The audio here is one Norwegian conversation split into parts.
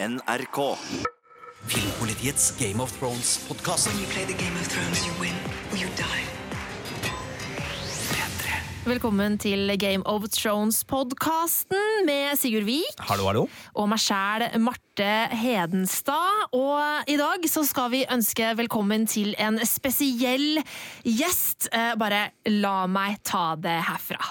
NRK. Filmpolitiets Game of Thrones-podkast. When you play the Game of Thrones, you win or you die. Velkommen til Game of Thrones-podkasten med Sigurd Vik Hallo, hallo. og meg sjæl, Marte Hedenstad. Og i dag så skal vi ønske velkommen til en spesiell gjest. Eh, Bare la meg ta det herfra.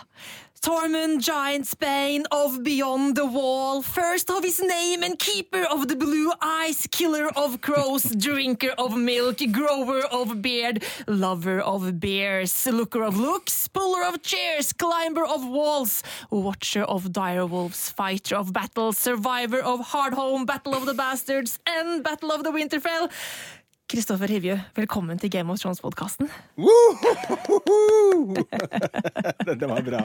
Tormund Giantsbane of Beyond the Wall, first of his name and keeper of the blue eyes, killer of crows, drinker of milk, grower of beard, lover of bears, looker of looks, puller of chairs, climber of walls, watcher of dire wolves, fighter of battles, survivor of Hardhome, Battle of the Bastards and Battle of the Winterfell. Kristoffer Hivju, velkommen til Game of Thrones-podkasten. Dette var bra.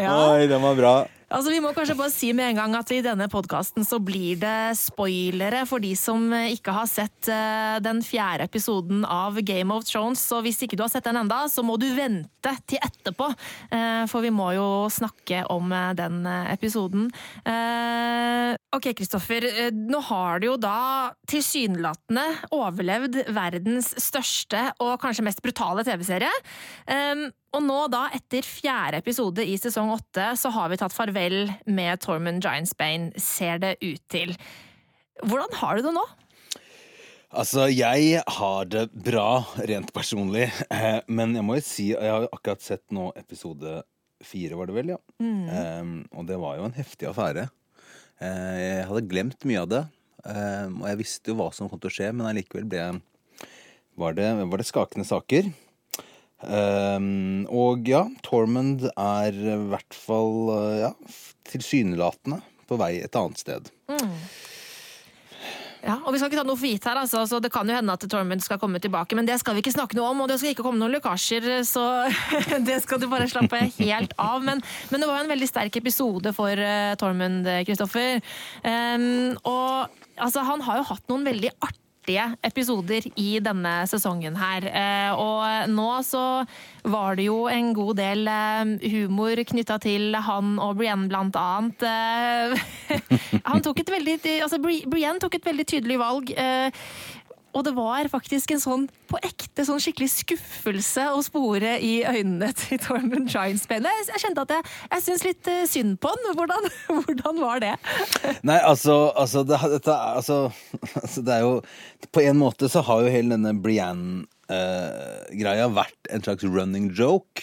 Ja. Oi, den var bra. Altså, Vi må kanskje bare si med en gang at i denne podkasten så blir det spoilere for de som ikke har sett eh, den fjerde episoden av Game of Thrones. Så hvis ikke du har sett den enda, så må du vente til etterpå. eh, For vi må jo snakke om eh, den eh, episoden. Eh, Ok, Kristoffer. eh, Nå har du jo da tilsynelatende overlevd verdens største og kanskje mest brutale TV-serie. Um, og nå da, etter fjerde episode i sesong åtte, så har vi tatt farvel med Tormund Giantsbane, ser det ut til. Hvordan har du det nå? Altså, jeg har det bra rent personlig, eh, men jeg må jo si Jeg har jo akkurat sett nå episode fire, var det vel, ja. Eh, og det var jo en heftig affære. Uh, jeg hadde glemt mye av det, Um, og jeg visste jo hva som kom til å skje, men allikevel ble var det, var det skakende saker. Um, og ja, Tormund er i hvert fall uh, ja, tilsynelatende på vei et annet sted. Ja, og Vi skal ikke ta noe for gitt her, altså, så det kan jo hende at Tormund skal komme tilbake. Men det skal vi ikke snakke noe om, og det skal ikke komme noen lekkasjer, så det skal du bare slappe helt av. Men, men det var jo en veldig sterk episode for uh, Tormund, Kristoffer. Um, og altså, han har jo hatt noen veldig artige episoder i denne sesongen her. Eh, og nå så var det jo en god del eh, humor knytta til han og Brienne, blant annet. Eh, han tok et veldig, altså Brienne tok et veldig tydelig valg. Eh, og det var faktisk en sånn på ekte sånn skikkelig skuffelse å spore i øynene til Tormund Giantsbane. Jeg, jeg kjente at jeg, jeg syns litt eh, synd på han. Hvordan, hvordan var det? Nei, altså, altså, det, dette, altså, altså Det er jo På en måte så har jo hele denne Brianne-greia vært en slags running joke.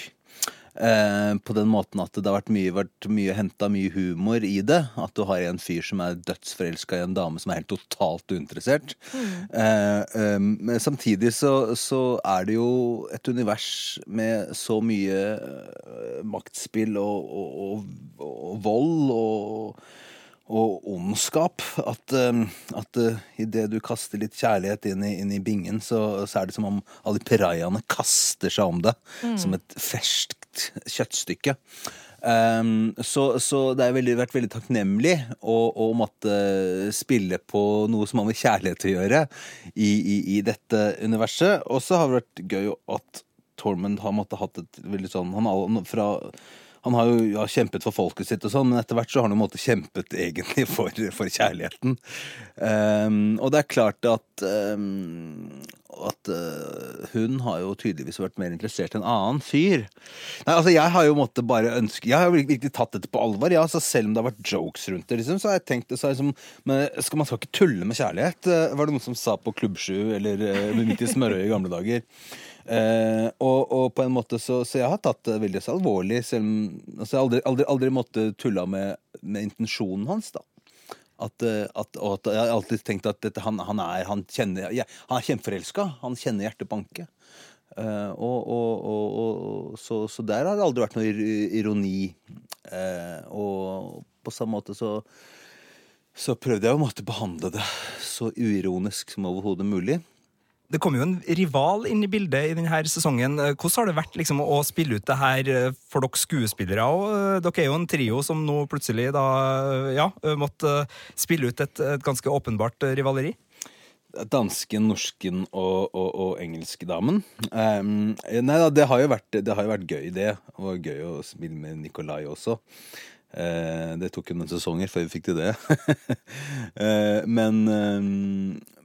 Eh, på den måten at det har vært mye, vært mye henta mye humor i det. At du har en fyr som er dødsforelska i en dame som er helt totalt uinteressert. Eh, eh, samtidig så, så er det jo et univers med så mye eh, maktspill og, og, og, og vold og og ondskap. At, uh, at uh, idet du kaster litt kjærlighet inn i, inn i bingen, så, så er det som om alle pirajaene kaster seg om det. Som et ferskt kjøttstykke. Um, så, så det har veldig, vært veldig takknemlig å, å måtte spille på noe som har med kjærlighet å gjøre i, i, i dette universet. Og så har det vært gøy at Tormund har måttet hatt et veldig sånn Han fra han har jo ja, kjempet for folket sitt, og sånn, men etter hvert så har han måte kjempet egentlig for, for kjærligheten. Um, og det er klart at ehm, at uh, hun har jo tydeligvis vært mer interessert enn en annen fyr. Nei, altså Jeg har jo måttet bare ønske Jeg har jo virkelig tatt dette på alvor. Ja, altså Selv om det har vært jokes rundt det, liksom, så har jeg tenkt det så liksom, men skal Man skal ikke tulle med kjærlighet, eh, var det noen som sa på Klubb 7 eller uh, midt i Smørøy i gamle dager. Uh, og, og på en måte så, så jeg har tatt det veldig så alvorlig. Selv om altså, jeg aldri, aldri, aldri måtte tulla med, med intensjonen hans. da at, eh, at, og at jeg har alltid tenkt at dette, han, han, er, han, kjenner, ja, han er kjempeforelska. Han kjenner hjertet banke. Uh, og, og, og, så, så der har det aldri vært noe ironi. Uh, og på samme måte så så prøvde jeg å måtte behandle det så uironisk som overhodet mulig. Det kom jo en rival inn i bildet i denne sesongen. Hvordan har det vært liksom, å spille ut det her eh, for dere skuespillere? Og, eh, dere er jo en trio som nå plutselig da, eh, ja, måtte spille ut et, et ganske åpenbart rivaleri. Dansken, norsken og, og, og engelskdamen. Um, nei da, det har, jo vært, det har jo vært gøy, det. Og gøy å spille med Nikolai også. Eh, det tok jo noen sesonger før vi fikk til det. Eh, men, eh,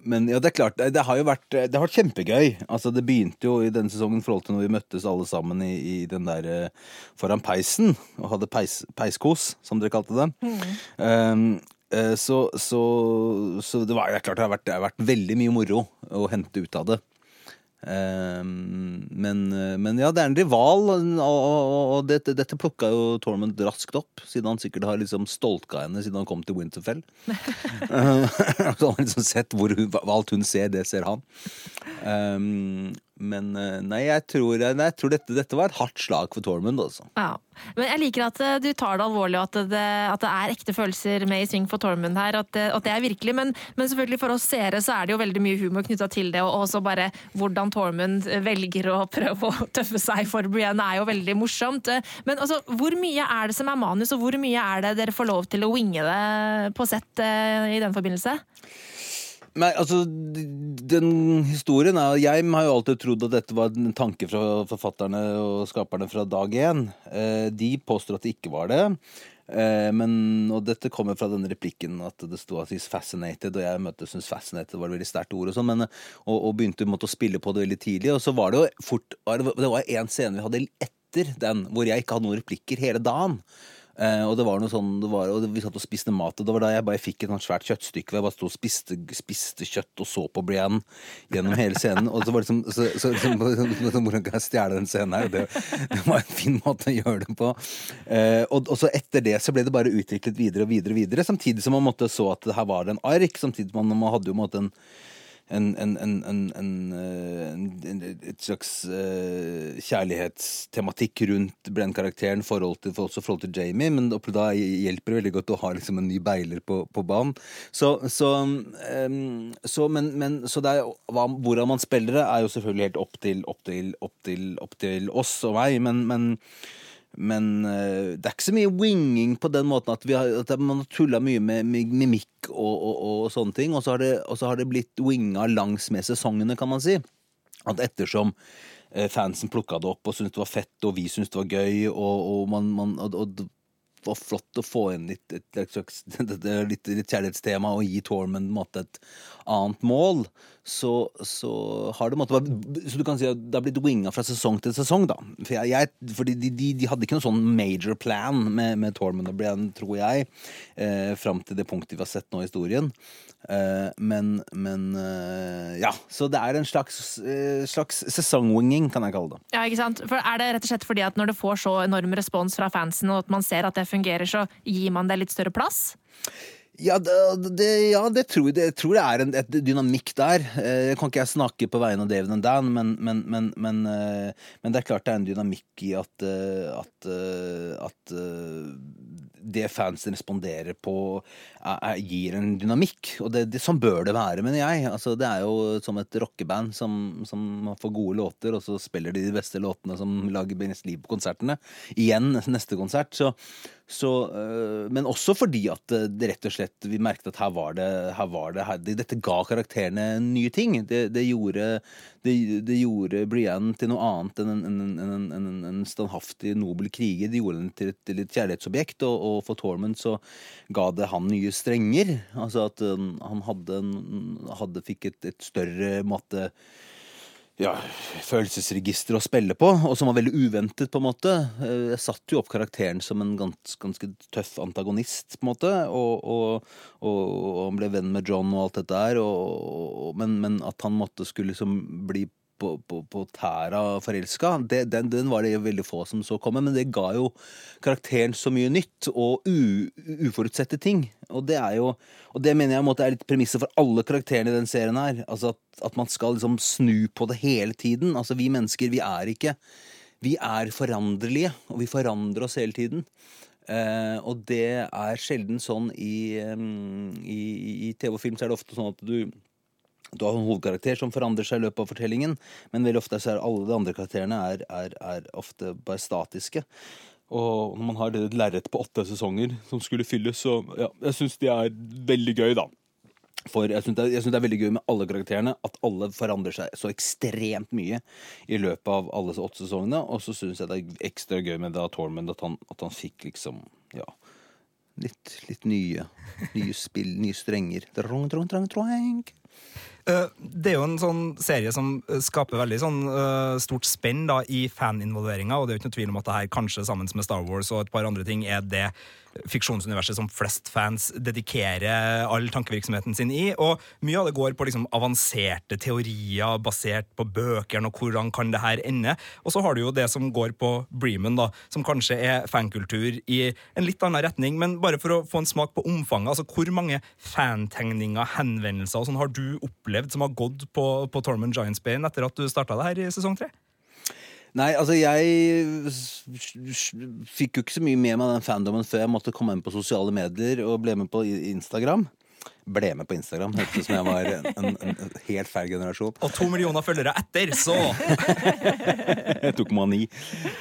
men ja, det er klart, det, har jo vært Det har vært kjempegøy. Altså, det begynte jo i denne sesongen i forhold til når vi møttes alle sammen i, i den der foran peisen og hadde peis, peiskos, som dere kalte det. Mm. Um, så, så, så det, var, det er klart det har, vært, det har vært veldig mye moro å hente ut av det. Eh, men, men ja, det er en rival, og, dette, dette plukka jo Tormund raskt opp, siden han sikkert har liksom stolka henne siden han kom til Winterfell. Eh, så han har liksom sett hvor hun, alt hun ser, det ser han. Eh, men eh, nei, jeg tror, nei, jeg tror dette, dette var et hardt slag for Tormund, altså. Ja. Men jeg liker at eh, du tar det alvorlig, og at det, at det er ekte følelser med i sving for Tormund her. At det, at det er virkelig, men, men selvfølgelig for oss seere så er det jo veldig mye humor knytta til det. Og også bare hvordan Tormund velger å prøve å tøffe seg for Brienne er jo veldig morsomt. Men altså, hvor mye er det som er manus, og hvor mye er det dere får lov til å winge det på sett eh, i den forbindelse? Nei, altså, den historien er Jeg har jo alltid trodd at dette var en tanke fra forfatterne og skaperne fra dag én. Eh, de påstår at det ikke var det. Eh, men, og dette kommer fra denne replikken at det sto at he's fascinated, og jeg møtte syntes fascinated var et veldig sterkt ord, og sånn, og, og begynte måtte, å spille på det veldig tidlig. Og så var det jo fort Det var en scene vi hadde etter den, hvor jeg ikke hadde noen replikker hele dagen. Eh, og det var noe sånn var, og Vi satt og spiste mat, og det var da jeg bare fikk et sånt svært kjøttstykke. Hvor jeg bare sto og spiste, spiste kjøtt og så på Brienne gjennom hele scenen. Og så var det som, så, så, så, Hvordan kan jeg stjele den scenen her? Det, det var en fin måte å gjøre det på. Uh, og, og, så etter det så ble det bare utviklet videre og videre, og videre samtidig som man måtte så at her var det en ark. Samtidig som man, man hadde jo en en en, en, en, en, et slags uh, kjærlighetstematikk rundt Brenn-karakteren, forhold til, for forhold til Jamie, men da hjelper det veldig godt å ha liksom en ny beiler på, på banen. Så, så, um, så, men, men, så det er, hva, hvordan man spiller det, er jo selvfølgelig helt opp til, opp til, opp til, opp til oss og meg, men, men men uh, det er ikke så mye winging på den måten at, har, at man har tulla mye med mimikk og, og, og, sånne ting. Og så har, det, har det blitt winga langs med sesongene, kan man si. At ettersom uh, fansen plukka det opp og syntes det var fett, og vi syntes det var gøy, og, og man, man og, var flott å få inn litt, et, et, et, litt, litt kjærlighetstema og gi Tormund et annet mål, så, så, har det måtte, Så du kan si at det har blitt winga fra sesong til sesong, da. For jeg, jeg, fordi de, de, de, hadde ikke noen sånn major plan med, med Tormund og Brian, tror jeg, eh, fram til det punktet vi har sett nå i historien. Eh, men, men eh, ja. Så det er en slags, eh, slags sesongwinging, kan jeg kalle det. Ja, ikke sant? For Er det rett og slett fordi at når det får så enorm respons fra fansen, og at man ser at det fungerer, så gir man det litt større plass? Ja, det, det, ja, det tror jeg, jeg tror det er en et dynamikk der. Jeg kan ikke jeg snakke på vegne av David and Dan, men, men, men, men, det er klart det er en dynamikk i at, at, at det fansen responderer på, er, gir en dynamikk. Og det, det, sånn bør det være, mener jeg. Altså, det er jo som et rockeband som, som får gode låter, og så spiller de de beste låtene som lager best liv på konsertene. Igjen neste konsert. Så, så, øh, men også fordi at det rett og slett vi merket at her var det, her var det her, Dette ga karakterene nye ting. Det, det gjorde, det, gjorde Brienne til noe annet enn en, en, en, en standhaftig, nobel kriger. Det gjorde henne til til et kjærlighetsobjekt. Og, og, for Tormund så ga det han nye strenger. Altså at um, han hadde, hadde fikk et, et større måte ja, følelsesregister å spille på, og som var veldig uventet, på en måte. Eh, jeg satte jo opp karakteren som en gans, ganske tøff antagonist, på en måte, og, og, og, og han ble venn med John og alt dette der, men, men, at han måtte skulle liksom bli på, på, på tæra forelska, den, den, var det veldig få som så komme. Men det ga jo karakteren så mye nytt og u, uforutsette ting. Og det er jo Og det mener jeg er litt premisset for alle karakterene i den serien her. Altså at, at, man skal liksom snu på det hele tiden. Altså vi mennesker, vi er ikke Vi er foranderlige, og vi forandrer oss hele tiden. Uh, og det er sjelden sånn i, um, i, i TV og film så er det ofte sånn at du du har en hovedkarakter som forandrer seg i løpet av fortellingen, men veldig ofte er alle de andre karakterene er, er, er ofte bare statiske. Og når man har det lerret på åtte sesonger som skulle fylles, så ja, jeg syns de er veldig gøy, da. For jeg syns det, det, er veldig gøy med alle karakterene, at alle forandrer seg så ekstremt mye i løpet av alle åtte sesongene. Og så syns jeg det er ekstra gøy med da Tormund, at han, at han fikk liksom Ja Litt, litt nye, nye spill, nye strenger. Drong, drong, drong, drong. Eh, Det er jo en sånn serie som eh, skaper veldig sånn eh, stort spenn da, i faninvolveringa, og det er jo ikke noe tvil om at det her kanskje sammen med Star Wars og et par andre ting er det fiksjonsuniverset som flest fans dedikerer all tankevirksomheten sin i. Og mye av det går på liksom avanserte teorier basert på bøkene og hvordan kan det her ende. Og så har du jo det som går på Bremen, da, som kanskje er fankultur i en litt annen retning. Men bare for å få en smak på omfanget, altså hvor mange fantegninger, henvendelser og sånn har du opplevd som har gått på, på Tormund Giantsbane etter at du starta det her i sesong tre? Nei, altså jeg fikk jo ikke så mye med meg den fandomen før jeg måtte komme inn på sosiale medier og ble med på Instagram. Ble med på Instagram, hørtes ut som jeg var en, en, en helt feil generasjon. Og to millioner følgere etter, så Jeg tok mani.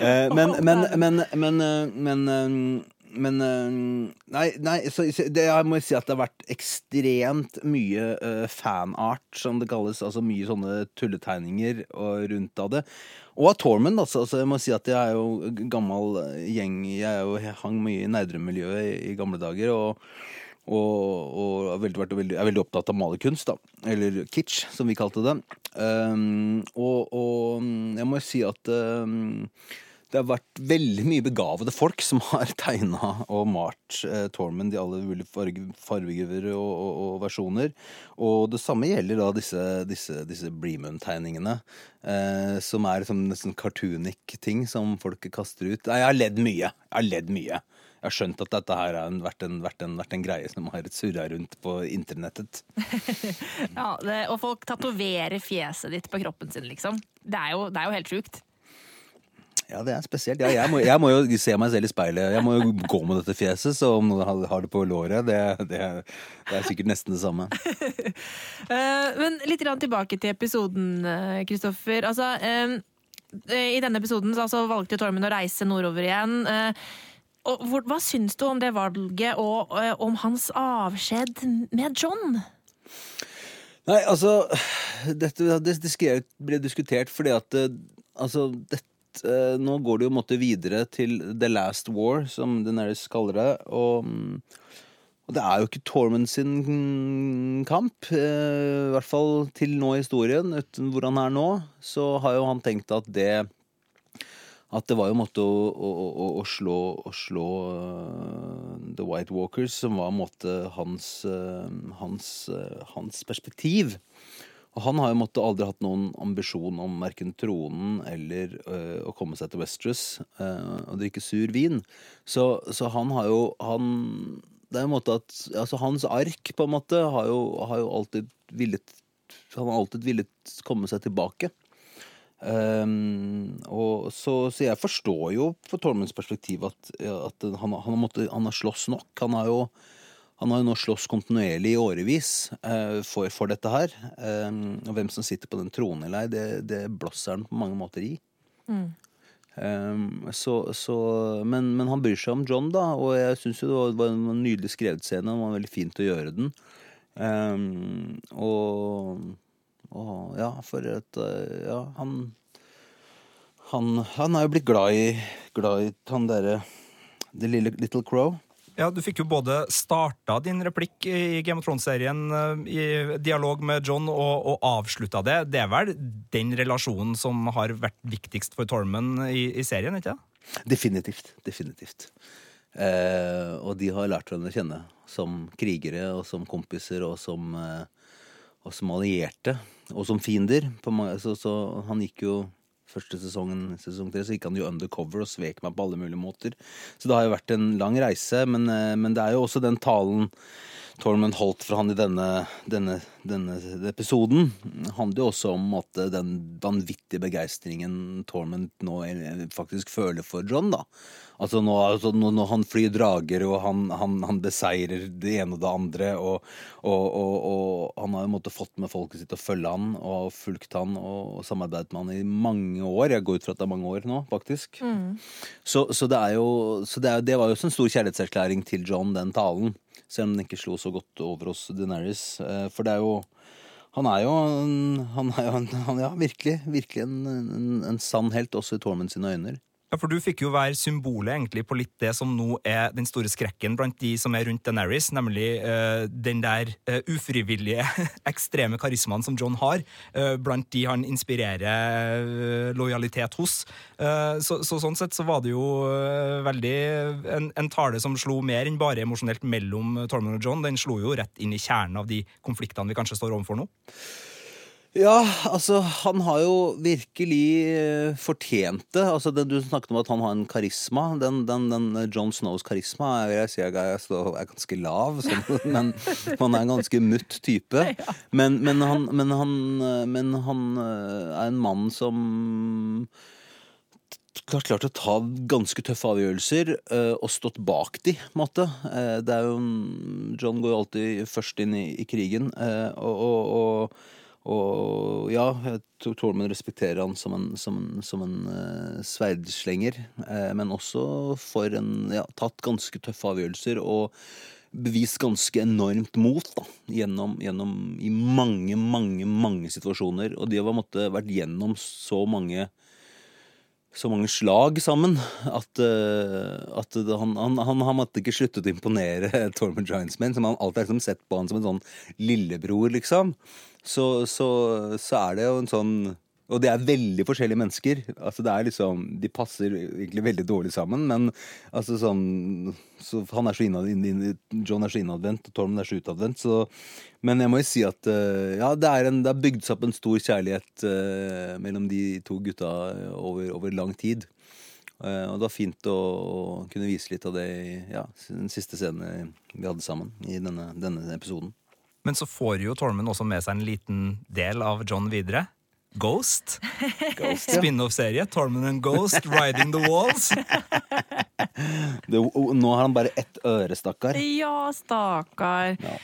Eh, men, men, men, men, eh, men, eh, men eh, Nei, nei så, det, jeg må si at det har vært ekstremt mye uh, fanart, som det kalles. Altså mye sånne tulletegninger og rundt av det. Og av Tormund, altså, altså. Jeg må si at jeg er jo gammel gjeng Jeg, jo, jeg hang mye i Nerdrum-miljøet i, i gamle dager. og og, og er, veldig, veldig, er veldig opptatt av malerkunst, da. Eller kitsch, som vi kalte det. Um, og, mm, jeg må si at um, det har vært veldig mye begavede folk som har tegna og malt eh, Tormund i alle mulige fargegiver og, og, og versjoner. Og det samme gjelder da disse, disse, disse Bremen-tegningene. Eh, som er sånn nesten cartoonic ting som folk kaster ut. Nei, jeg har ledd mye. Jeg har ledd mye. Jeg har skjønt at dette her har vært vært, vært en greie som har surra rundt på internettet. Ja, det, og folk tatoverer fjeset ditt på kroppen sin, liksom. Det er jo, det er jo helt sjukt. Ja, det er spesielt. Ja, jeg, må, jeg må jo se meg selv i speilet. Jeg må jo gå med dette fjeset, så om noen har- det på låret, det, det, det er sikkert nesten det samme. Eh, men litt tilbake til episoden, Kristoffer. Altså, eh, I denne episoden så altså, valgte Tormund å reise nordover igjen. Eh, og hva syns du om det valget, og eh, om hans avskjed med John? Nei, altså Dette det, det ble diskutert fordi at eh, Altså, dette eh, Nå går det jo måtte videre til The Last War, som Deneris kaller det. Og, mm, og det er jo ikke Tormund sin kamp. eh, I hvert fall til nå i historien. Uten hvor han er nå, så har jo han tenkt at det at det var jo en måte å, å, å, å slå, slå uh, The White Walkers, som var en måte hans, uh, hans, uh, hans perspektiv. Og han har jo måtte aldri hatt noen ambisjon om verken tronen eller eh, å komme seg til Westeros eh, og drikke sur vin. Så, så han har jo han, Det er en måte at altså Hans ark på en måte har jo, har jo alltid villet Han har alltid villet komme seg tilbake. Um, og så, så jeg forstår jo fra Tormunds perspektiv at, at han, han, har måttet, han har slåss nok. Han har jo, han har jo nå slåss kontinuerlig i årevis eh, for, for dette her. Um, og hvem som sitter på den tronen eller ei, det, det blåser han på mange måter i. Um, så, så, men, men han bryr seg om John, da, og jeg syns jo det var, var en nydelig skrevet scene. Det var veldig fint å gjøre den. Um, og, og ja, for at eh, Ja, han han, han er jo blitt glad i, glad i han derre The Little Crow. Ja, Du fikk jo både starta din replikk i Game of Thrones-serien eh, i dialog med John, og, og avslutta det. Det er vel den relasjonen som har vært viktigst for Tormund i, i serien, ikke det? Definitivt. Definitivt. Eh, og de har lært hverandre å kjenne som krigere og som kompiser og som, eh, og som allierte. Og som fiender. Så, så han gikk jo Første sesongen, sesong tre, så gikk han jo undercover og svek meg på alle mulige måter. Så det har jo vært en lang reise, men, eh, men det er jo også den talen Tormund holdt fra han i denne, denne, denne episoden, handler jo også om at den vanvittige begeistringen Tormund nå faktisk føler for John. da. Altså nå, altså nå, når han flyr drager, og han, han, han beseirer det ene og det andre, og, og, og, og han har jo måttet fått med folket sitt å følge han, og fulgt han og, samarbeidet med han i mange år. Jeg går ut fra at det er mange år nå, faktisk. Så, så, det, er jo, så det, er, det var jo også en stor kjærlighetserklæring til John, den talen. Selv om den ikke slo så godt over hos Deneris. Eh, For det er jo Han er jo en, han er jo en, han, ja, virkelig, virkelig en, en, sann helt, også i Tormund sine øyne. Ja, for Du fikk jo være symbolet egentlig på litt det som nå er den store skrekken blant de som er rundt Deneris, nemlig uh, den der uh, ufrivillige, ekstreme karismaen som John har, uh, blant de han inspirerer lojalitet hos. Så, så, Sånn sett så var det jo veldig en, en, tale som slo mer enn bare emosjonelt mellom Tormund og John. Den slo jo rett inn i kjernen av de konfliktene vi kanskje står overfor nå. Ja, altså, han har jo virkelig uh, fortjent det. Altså, det, Du snakket om at han har en karisma. Den, den, den eh, John Snows karisma jeg vil si er, er ganske lav, så, men han er en ganske mutt type. Men, men, han, men, han, eh, men han er en mann som har klart å ta ganske tøffe avgjørelser uh, og stått bak de, måte. Uh, det er jo John går jo alltid først inn i, i krigen, uh, og, og, og og ja, jeg tror Tormund respekterer han som en, som en, som en uh, sverdslenger, uh, men også for en ja, tatt ganske tøffe avgjørelser og bevist ganske enormt mot da, gjennom, gjennom i mange, mange, mange situasjoner. Og de har måtte, vært gjennom så mange så mange slag sammen at, uh, at han, han, han, han, måtte ikke sluttet å imponere Tormund Giantsman, som han alltid har liksom sett på han som en sånn lillebror, liksom så, så, så er det jo en sånn og det er veldig forskjellige mennesker. Altså det er liksom, De passer egentlig veldig dårlig sammen, men altså sånn så Han er så innad, John er så innadvendt, og Tormund er så utadvendt. Men jeg må jo si at uh, ja, det er, er bygd seg opp en stor kjærlighet uh, mellom de to gutta over, over lang tid. Uh, og det var fint å, å, kunne vise litt av det i ja, den siste scenen vi hadde sammen i denne, denne episoden. Men så får jo Tormund også med seg en liten del av John videre. Ghost. Ghost ja. Spin-off-serie. Tormund and Ghost, Riding the Walls. Det, nå har han bare ett øre, stakkar. Ja, stakkar. Ja.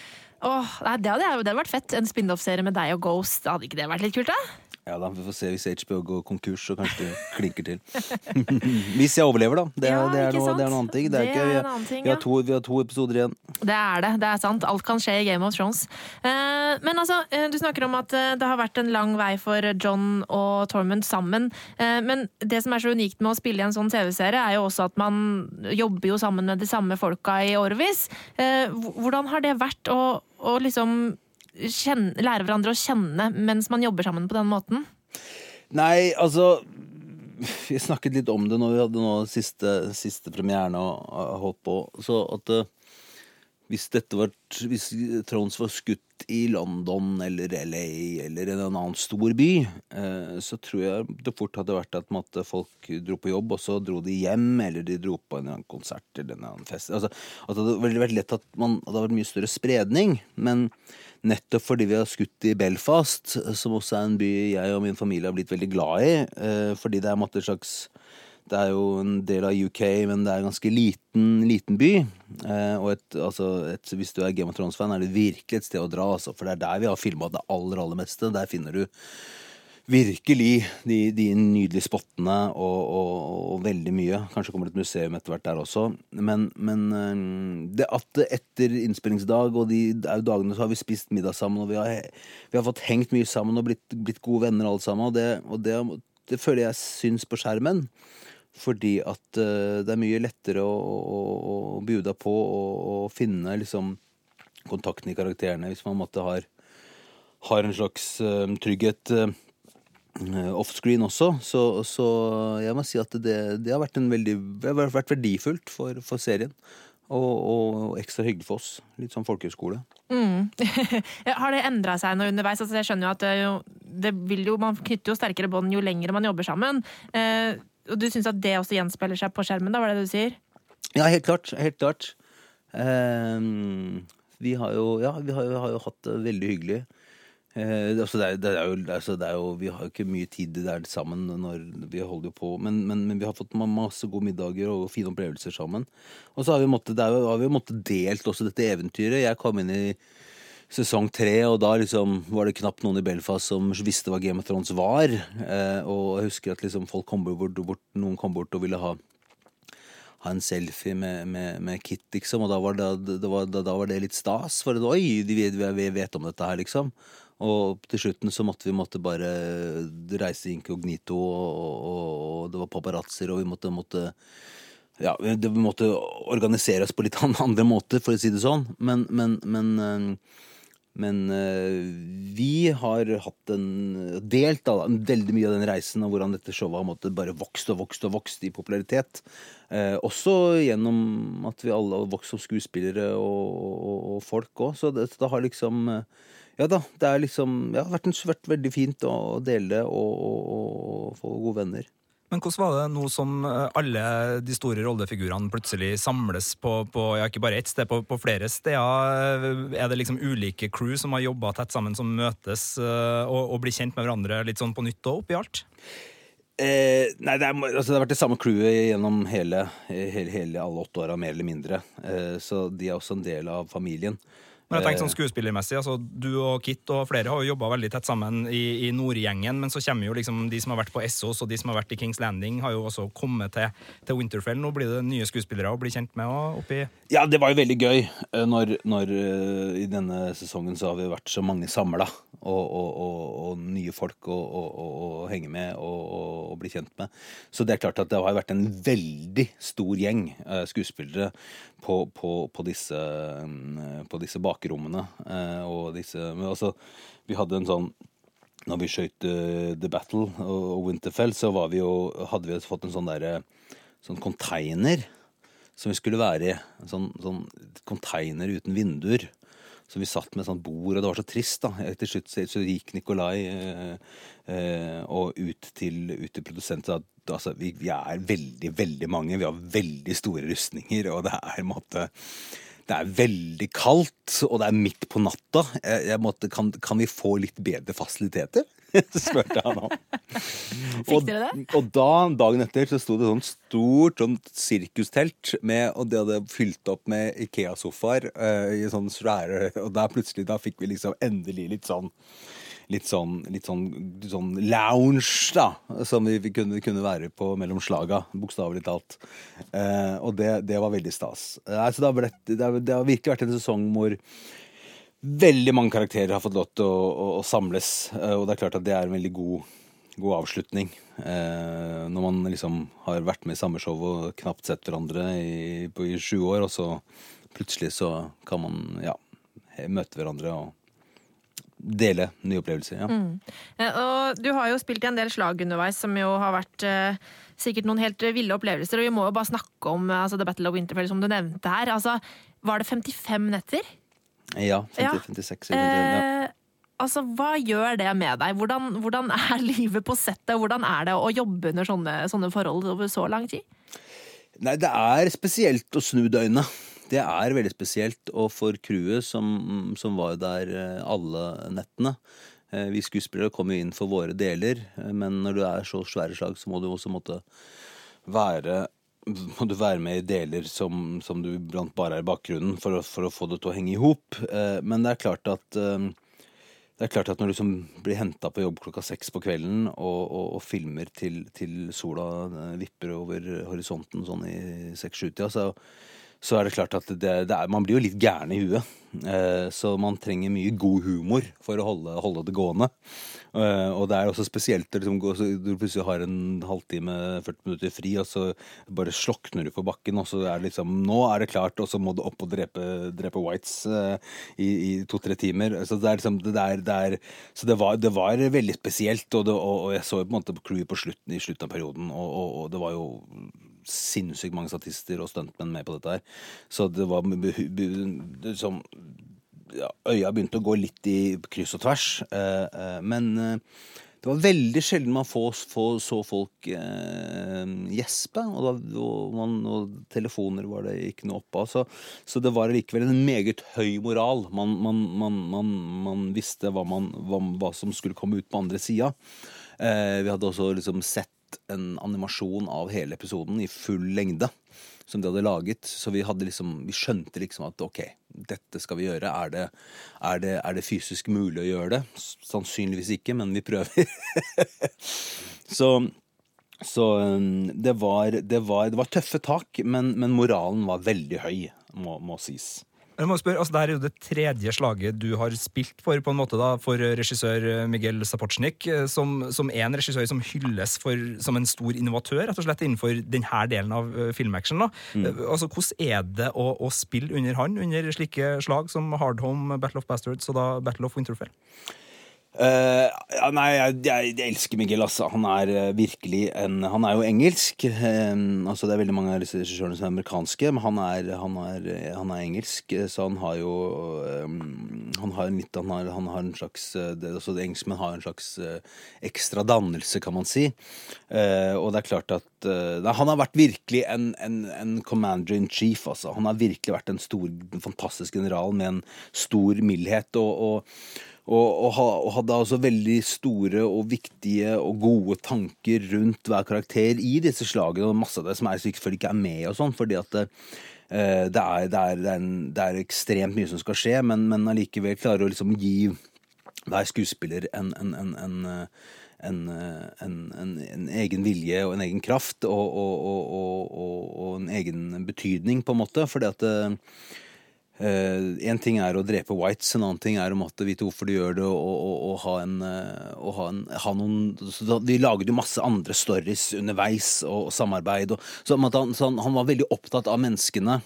Åh, det, hadde, det hadde vært fett. En spin-off-serie med deg og Ghost. Hadde ikke det vært litt kult, da? Ja da, Vi får se hvis HBO går konkurs, så kanskje det klinker til. hvis jeg overlever, da. Det, ja, det, er, noe, det er, noe, annen ting. Det er ikke, vi, annen ting, vi, har to, vi, har to, episoder igjen. Det er det. Det er sant. Alt kan skje i Game of Thrones. Uh, men altså, uh, du snakker om at uh, det har vært en lang vei for John og Tormund sammen. men det som er så unikt med å spille i en sånn TV-serie, er jo også at man jobber jo sammen med de samme folka i årevis. hvordan har det vært å, å liksom kjenne, lære hverandre å kjenne mens man jobber sammen på den måten? Nei, altså Vi snakket litt om det når vi hadde nå siste, siste premieren og, holdt på. Så at uh, hvis dette var Hvis Trons var skutt i London eller LA eller en annen stor by, uh, så tror jeg det fort hadde vært at måtte, folk dro på jobb, og så dro de hjem, eller de dro på en konsert eller en fest. Altså, at det hadde vært lett at man, det hadde vært mye større spredning. Men nettopp fordi vi har skutt i Belfast, som også er en by jeg og min familie har blitt veldig glad i. Eh, fordi det er en slags Det er jo en del av UK, men det er en ganske liten, liten by. Eh, og et, altså, et, hvis du er Game of Thrones-fan, er det virkelig et sted å dra, altså, for det er der vi har filma det aller, aller meste. Der finner du virkelig de, de nydelige spottene og, og, og, veldig mye. Kanskje kommer det et museum etter hvert der også. Men, men eh, det at etter innspillingsdag og de dagene så har vi spist middag sammen, og vi har, vi har fått hengt mye sammen og blitt, blitt gode venner alle sammen, og det, og det, det føler jeg syns på skjermen. Fordi at uh, det er mye lettere å, å, å bjuda på og finne liksom kontakten i karakterene hvis man måtte har, har en slags uh, trygghet. Uh, Eh, offscreen også, så, så, jeg må si at det, det har vært, veldig, har vært verdifullt for, for serien. Og, og, ekstra hyggelig for oss. Litt sånn folkehøyskole. Mm. har det endra seg noe underveis? Altså, jeg skjønner jo at det, det vil jo, Man knytter jo sterkere bånd jo lenger man jobber sammen. Eh, og Du syns at det også gjenspeiler seg på skjermen, da, var det du sier? Ja, helt klart. Helt klart. Eh, vi har jo, ja, vi har, har jo hatt det veldig hyggelig. Eh, altså det, er, det, er jo, altså det, er, jo, Vi har jo ikke mye tid der sammen når vi holder jo på, men, men, men, vi har fått masse gode middager og fine opplevelser sammen. Og så har vi måttet, der, har vi måttet delt også dette eventyret. Jeg kom inn i sesong tre, og da liksom var det knapt noen i Belfast som visste hva Game of Thrones var. Eh, og jeg husker at liksom folk kom bort, bort, noen kom bort og ville ha ha en selfie med, med, med Kit, liksom. Og da var det, det, var, da, var det, litt stas. For oi, de vi vet om dette her, liksom. Og til slutten så måtte vi måtte bare reise inkognito, og, og, og det var paparazzoer, og vi måtte, måtte ja, det, måtte organisere oss på litt andre måter, for å si det sånn. Men, men, men, eh, men eh, vi har hatt en delt da, veldig mye av den reisen og hvordan dette showet har måttet bare vokst og vokst og vokst i popularitet. Eh, også gjennom at vi alle har vokst som skuespillere og, og, og folk òg. Så det, det har liksom eh, Ja da, det har liksom ja, vært, en, vært veldig fint å dele og, og, og få gode venner. Men hvordan var det nå som eh, alle de store rollefigurene plutselig samles på, på ja, ikke bare ett sted, på, på, flere steder? Er det liksom ulike crew som har jobba tett sammen, som møtes uh, og, og, blir kjent med hverandre litt sånn på nytt og oppi alt? Eh, nei, det, er, altså, det, har vært det samme crewet gjennom hele, hele, hele alle åtte åra, mer eller mindre. Eh, så de er også en del av familien. Men jeg tenker sånn skuespillermessig, altså Du og Kit og flere har jo jobba veldig tett sammen i, i Nordgjengen, men så kommer jo liksom de som har vært på Essos og de som har vært i Kings Landing, har jo også kommet til, til Winterfell. Nå blir det nye skuespillere å bli kjent med og oppi Ja, det var jo veldig gøy eh, når, når uh, i denne sesongen så har vi vært så mange samla. Og, og, og, nye folk å henge med og, bli kjent med. Så det er klart at det har vært en veldig stor gjeng uh, skuespillere på, på, på, disse, um, på disse bakrommene. Eh, og disse altså, vi hadde en sånn Når vi skøyt uh, The Battle og, Winterfell, så vi jo, hadde vi fått en sånn derre sånn container som vi skulle være i. En sånn, sånn container uten vinduer. Så vi satt med sånn bord, og det var så trist. da. Til slutt så gikk Nikolai eh, eh, og ut til, ut til produsenten altså, vi, vi, er veldig, veldig mange. Vi har veldig store rustninger, og det er en måte det er veldig kaldt, og det er midt på natta. Jeg måtte, kan, kan, vi få litt bedre fasiliteter? spurte han om. Fikk dere det? Og da, dagen etter, så sto det sånn stort sånn sirkustelt med Og det hadde fylt opp med Ikea-sofaer uh, i sånn svære Og der plutselig, da fikk vi liksom endelig litt sånn litt sånn, litt sånn, sånn lounge, da, som vi kunne, kunne være på mellom slaga, bokstavelig talt. Eh, og det, det, var veldig stas. Eh, så det det, har, det har, virkelig vært en sesong hvor veldig mange karakterer har fått lov til å, å, å samles, eh, og det er klart at det er en veldig god, god avslutning. Eh, når man liksom har vært med i samme show og knapt sett hverandre i, på, i sju år, og så plutselig så kan man ja, møte hverandre og dele nye opplevelser. Ja. Mm. Og du har jo spilt i en del slag underveis som jo har vært eh, sikkert noen helt ville opplevelser. Og vi må jo bare snakke om altså, The Battle of Winterfell, som du nevnte her. Altså, var det 55 netter? Ja. 50-56 Ja. Eh, altså, hva gjør det med deg? Hvordan, hvordan, er livet på settet? Hvordan er det å jobbe under sånne, sånne forhold over så lang tid? Nei, det er spesielt å snu døgnet. Det er veldig spesielt, og for crewet som, som var der eh, alle nettene. Eh, vi skuespillere kom jo inn for våre deler, men når du er så svære slag, så må du også måtte være må du være med i deler som, som du blant bare er i bakgrunnen, for å, for å, få det til å henge i hop. Men det er klart at det er klart at når du liksom blir henta på jobb klokka seks på kvelden og, og, og filmer til, til, sola vipper over horisonten sånn i seks-sju-tida, så så er det klart at det, det er, man blir jo litt gæren i huet. Eh, så man trenger mye god humor for å holde, holde det gående. Eh, og det er også spesielt liksom, du plutselig har en halvtime, 40 minutter fri, og så bare slokner du på bakken, og så er det liksom Nå er det klart, og så må du opp og drepe, drepe Whites eh, i, i to-tre timer. Så det er liksom det der, det er, Så det var, det var veldig spesielt, og, det, og, og, jeg så jo på en måte crewet på slutten, i slutten av perioden, og, og det var jo sinnssykt mange statister og stuntmenn med på dette her. Så det var liksom ja, Øya begynte å gå litt i kryss og tvers. Eh, eh, men eh, det var veldig sjelden man få, få, så folk eh, gjespe. Og, da, og, man, og, telefoner var det ikke noe opp av. Så, så, det var likevel en meget høy moral. Man, man, man visste hva, hva, hva, som skulle komme ut på andre sida. Eh, vi hadde også liksom sett en animasjon av hele episoden i full lengde. Som de hadde laget. Så vi, hadde liksom, vi skjønte liksom at ok, dette skal vi gjøre. Er det, er, det, er det, fysisk mulig å gjøre det? Sannsynligvis ikke, men vi prøver. så, så um, det, var, det, var, det var, tøffe tak, men, men moralen var veldig høy, må, må sies. Jeg må spørre, altså, Det er jo det tredje slaget du har spilt for på en måte da, for regissør Miguel Sapochnik, eh, som, som er en regissør som hylles for, som en stor innovatør rett og slett innenfor denne delen av uh, filmaction. da. Mm. Altså, Hvordan er det å, å spille under han, under slike slag som Hard Home, Battle of Bastards og da Battle of Winterfell? Eh, ja, nei, jeg, jeg, jeg elsker Miguel, altså. Han er uh, virkelig en Han er jo engelsk. Um, altså Det er veldig mange av disse regissørene som er amerikanske, men han er, han er, han er engelsk, så han har jo um, Han har en litt Han har, han har en slags det, altså Engelskmenn har en slags uh, ekstra dannelse, kan man si. Og det er klart at Han har vært virkelig en, en, en commander in chief, altså. Han har virkelig vært en stor, fantastisk general med en stor mildhet. og, og og, og, hadde altså veldig store og viktige og gode tanker rundt hver karakter i disse slagene, og masse av det som er selvfølgelig ikke er med og sånn, fordi at det, eh, det, er, det, er, er en, det er ekstremt mye som skal skje, men, men allikevel klarer å liksom gi hver skuespiller en, en, en, en eh, en, eh, en, en, en egen vilje og en egen kraft og, og, og, og, en egen betydning, på en måte. Fordi at eh, uh, ting er å drepe whites, en annen ting er å måtte vite hvorfor de gjør det, og, og, og ha en, eh, og ha en ha noen, så da, Vi laget jo masse andre stories underveis og, og samarbeid. Så, han, så han, han var veldig opptatt av menneskene.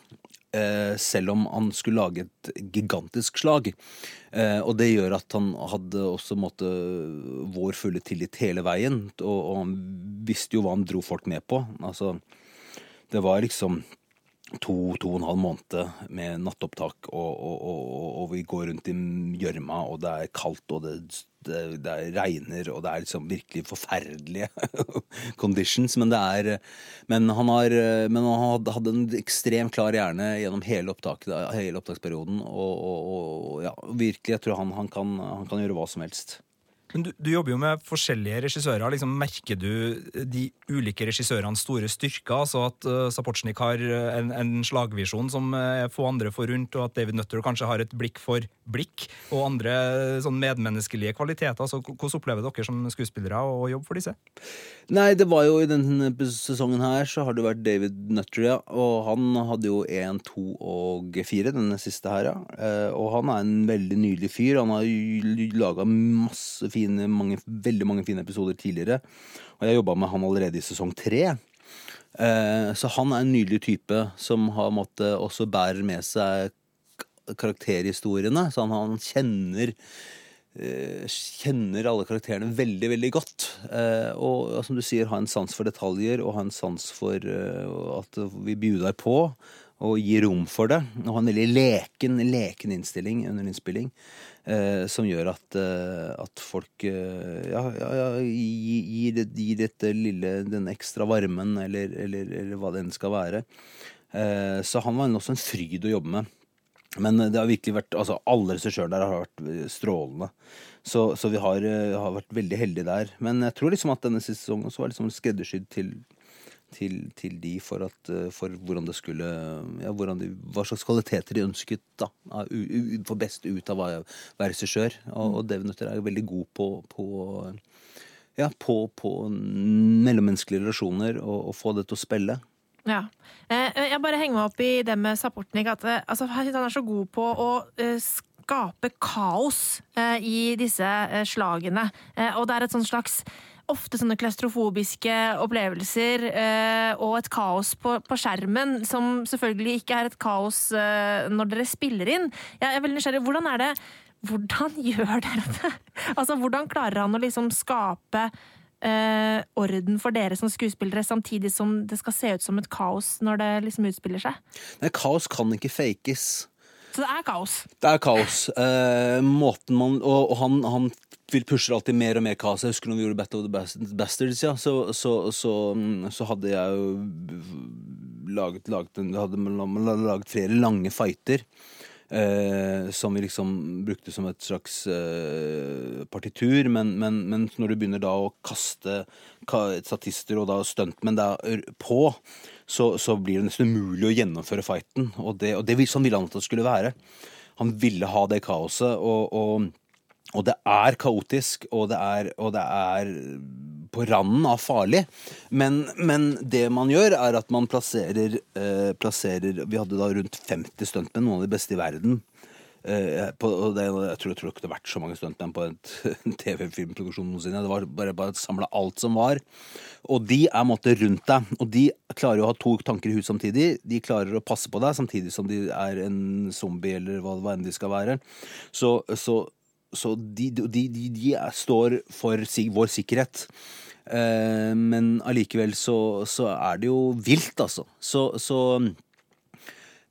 Uh, selv om han skulle lage et gigantisk slag. Uh, og det gjør at han hadde også måtte, vår fulle tillit hele veien. Og han visste jo hva han dro folk med på. Altså, det var liksom to, to og en halv måned med nattopptak, og, og, og, og vi går rundt i gjørma, og det er kaldt, og det, det, det regner, og det er liksom virkelig forferdelige conditions. Men er Men han, har, men han hadde, en ekstremt klar hjerne gjennom hele, opptak, hele opptaksperioden, og ja, virkelig, jeg tror han, han, kan, han kan gjøre hva som helst. Men du, du jobber jo med forskjellige regissører. Liksom, merker du de ulike regissørenes store styrker? Altså at uh, Sapochnik har en, en slagvisjon som uh, få andre får rundt, og at David Nutter kanskje har et blikk for blikk, og andre sånn medmenneskelige kvaliteter. Altså, hvordan opplever dere som skuespillere å jobbe for disse? Nei, det var jo i denne sesongen her så har det vært David Nutter, ja. Og han hadde jo én, to og fire, denne siste her, ja. Og han er en veldig nydelig fyr. Han har laga masse fine fine, mange, veldig mange fine episoder tidligere. Og jeg jobba med han allerede i sesong tre. Eh, så han er en nydelig type som har måttet også bærer med seg karakterhistoriene. Så han, han kjenner eh, kjenner alle karakterene veldig, veldig godt. Eh, og som du sier, ha en sans for detaljer og ha en sans for at vi bjuder på og gir rom for det. Og ha en veldig leken, leken innstilling under innspilling. Eh, som gjør at, eh, at folk eh, ja, ja, ja, gir, gir, dette lille, den ekstra varmen, eller, eller, eller hva det enn skal være. Eh, så han var også en fryd å jobbe med. Men det har virkelig vært, altså alle regissørene der har vært eh, strålende. Så, så vi har, har, vært veldig heldige der. Men jeg tror liksom at denne sesongen også var liksom skreddersydd til til, til de for, at, eh, for, hvordan det skulle ja, hvordan de, Hva slags kvaliteter de ønsket da, få best ut av å være regissør. Og, og Devin er er veldig god på, på ja, på, på mellommenneskelige relasjoner og, og få det til å spille. Ja. Eh, jeg bare henger meg opp i det med Sapportnik. At altså, han er så god på å skape kaos i disse slagene. og det er et sånn slags ofte sånne klaustrofobiske opplevelser eh, og et kaos på, på, skjermen, som selvfølgelig ikke er et kaos eh, når dere spiller inn. Jeg er veldig nysgjerrig. Hvordan er det Hvordan gjør dere det? altså, hvordan klarer han å liksom skape eh, orden for dere som skuespillere, samtidig som det skal se ut som et kaos når det liksom utspiller seg? Nei, kaos kan ikke fakes. Så det er kaos? Det er kaos. Eh, måten man Og, og han, han, vil pushe alltid mer og mer kaos. Jeg husker når vi gjorde Battle of the Bastards, ja, så, så, så, så hadde jeg jo laget, laget, hadde laget flere lange fighter. Eh, som vi liksom brukte som et slags eh, partitur. Men, men, men, når du begynner da å kaste statister og da stuntmenn på, så, så, blir det nesten umulig å gjennomføre fighten. Og det, og det sånn ville han at det skulle være. Han ville ha det kaoset, og, og, og det er kaotisk, og det er, og det er på randen av farlig. Men, men det man gjør, er at man plasserer, eh, plasserer Vi hadde da rundt 50 stuntmenn, noen av de beste i verden. Eh, på, det, jeg, tror, jeg tror det kunne vært så mange stuntmenn på en TV-filmproduksjon noensinne. Det var bare, bare samla alt som var. Og de er måtte rundt deg. Og de klarer jo å ha to tanker i huet samtidig. De klarer å passe på deg samtidig som de er en zombie eller hva, hva enn de skal være. Så, så, så de, de, de, de står for vår sikkerhet. Eh, men allikevel så, så er det jo vilt, altså. Så, så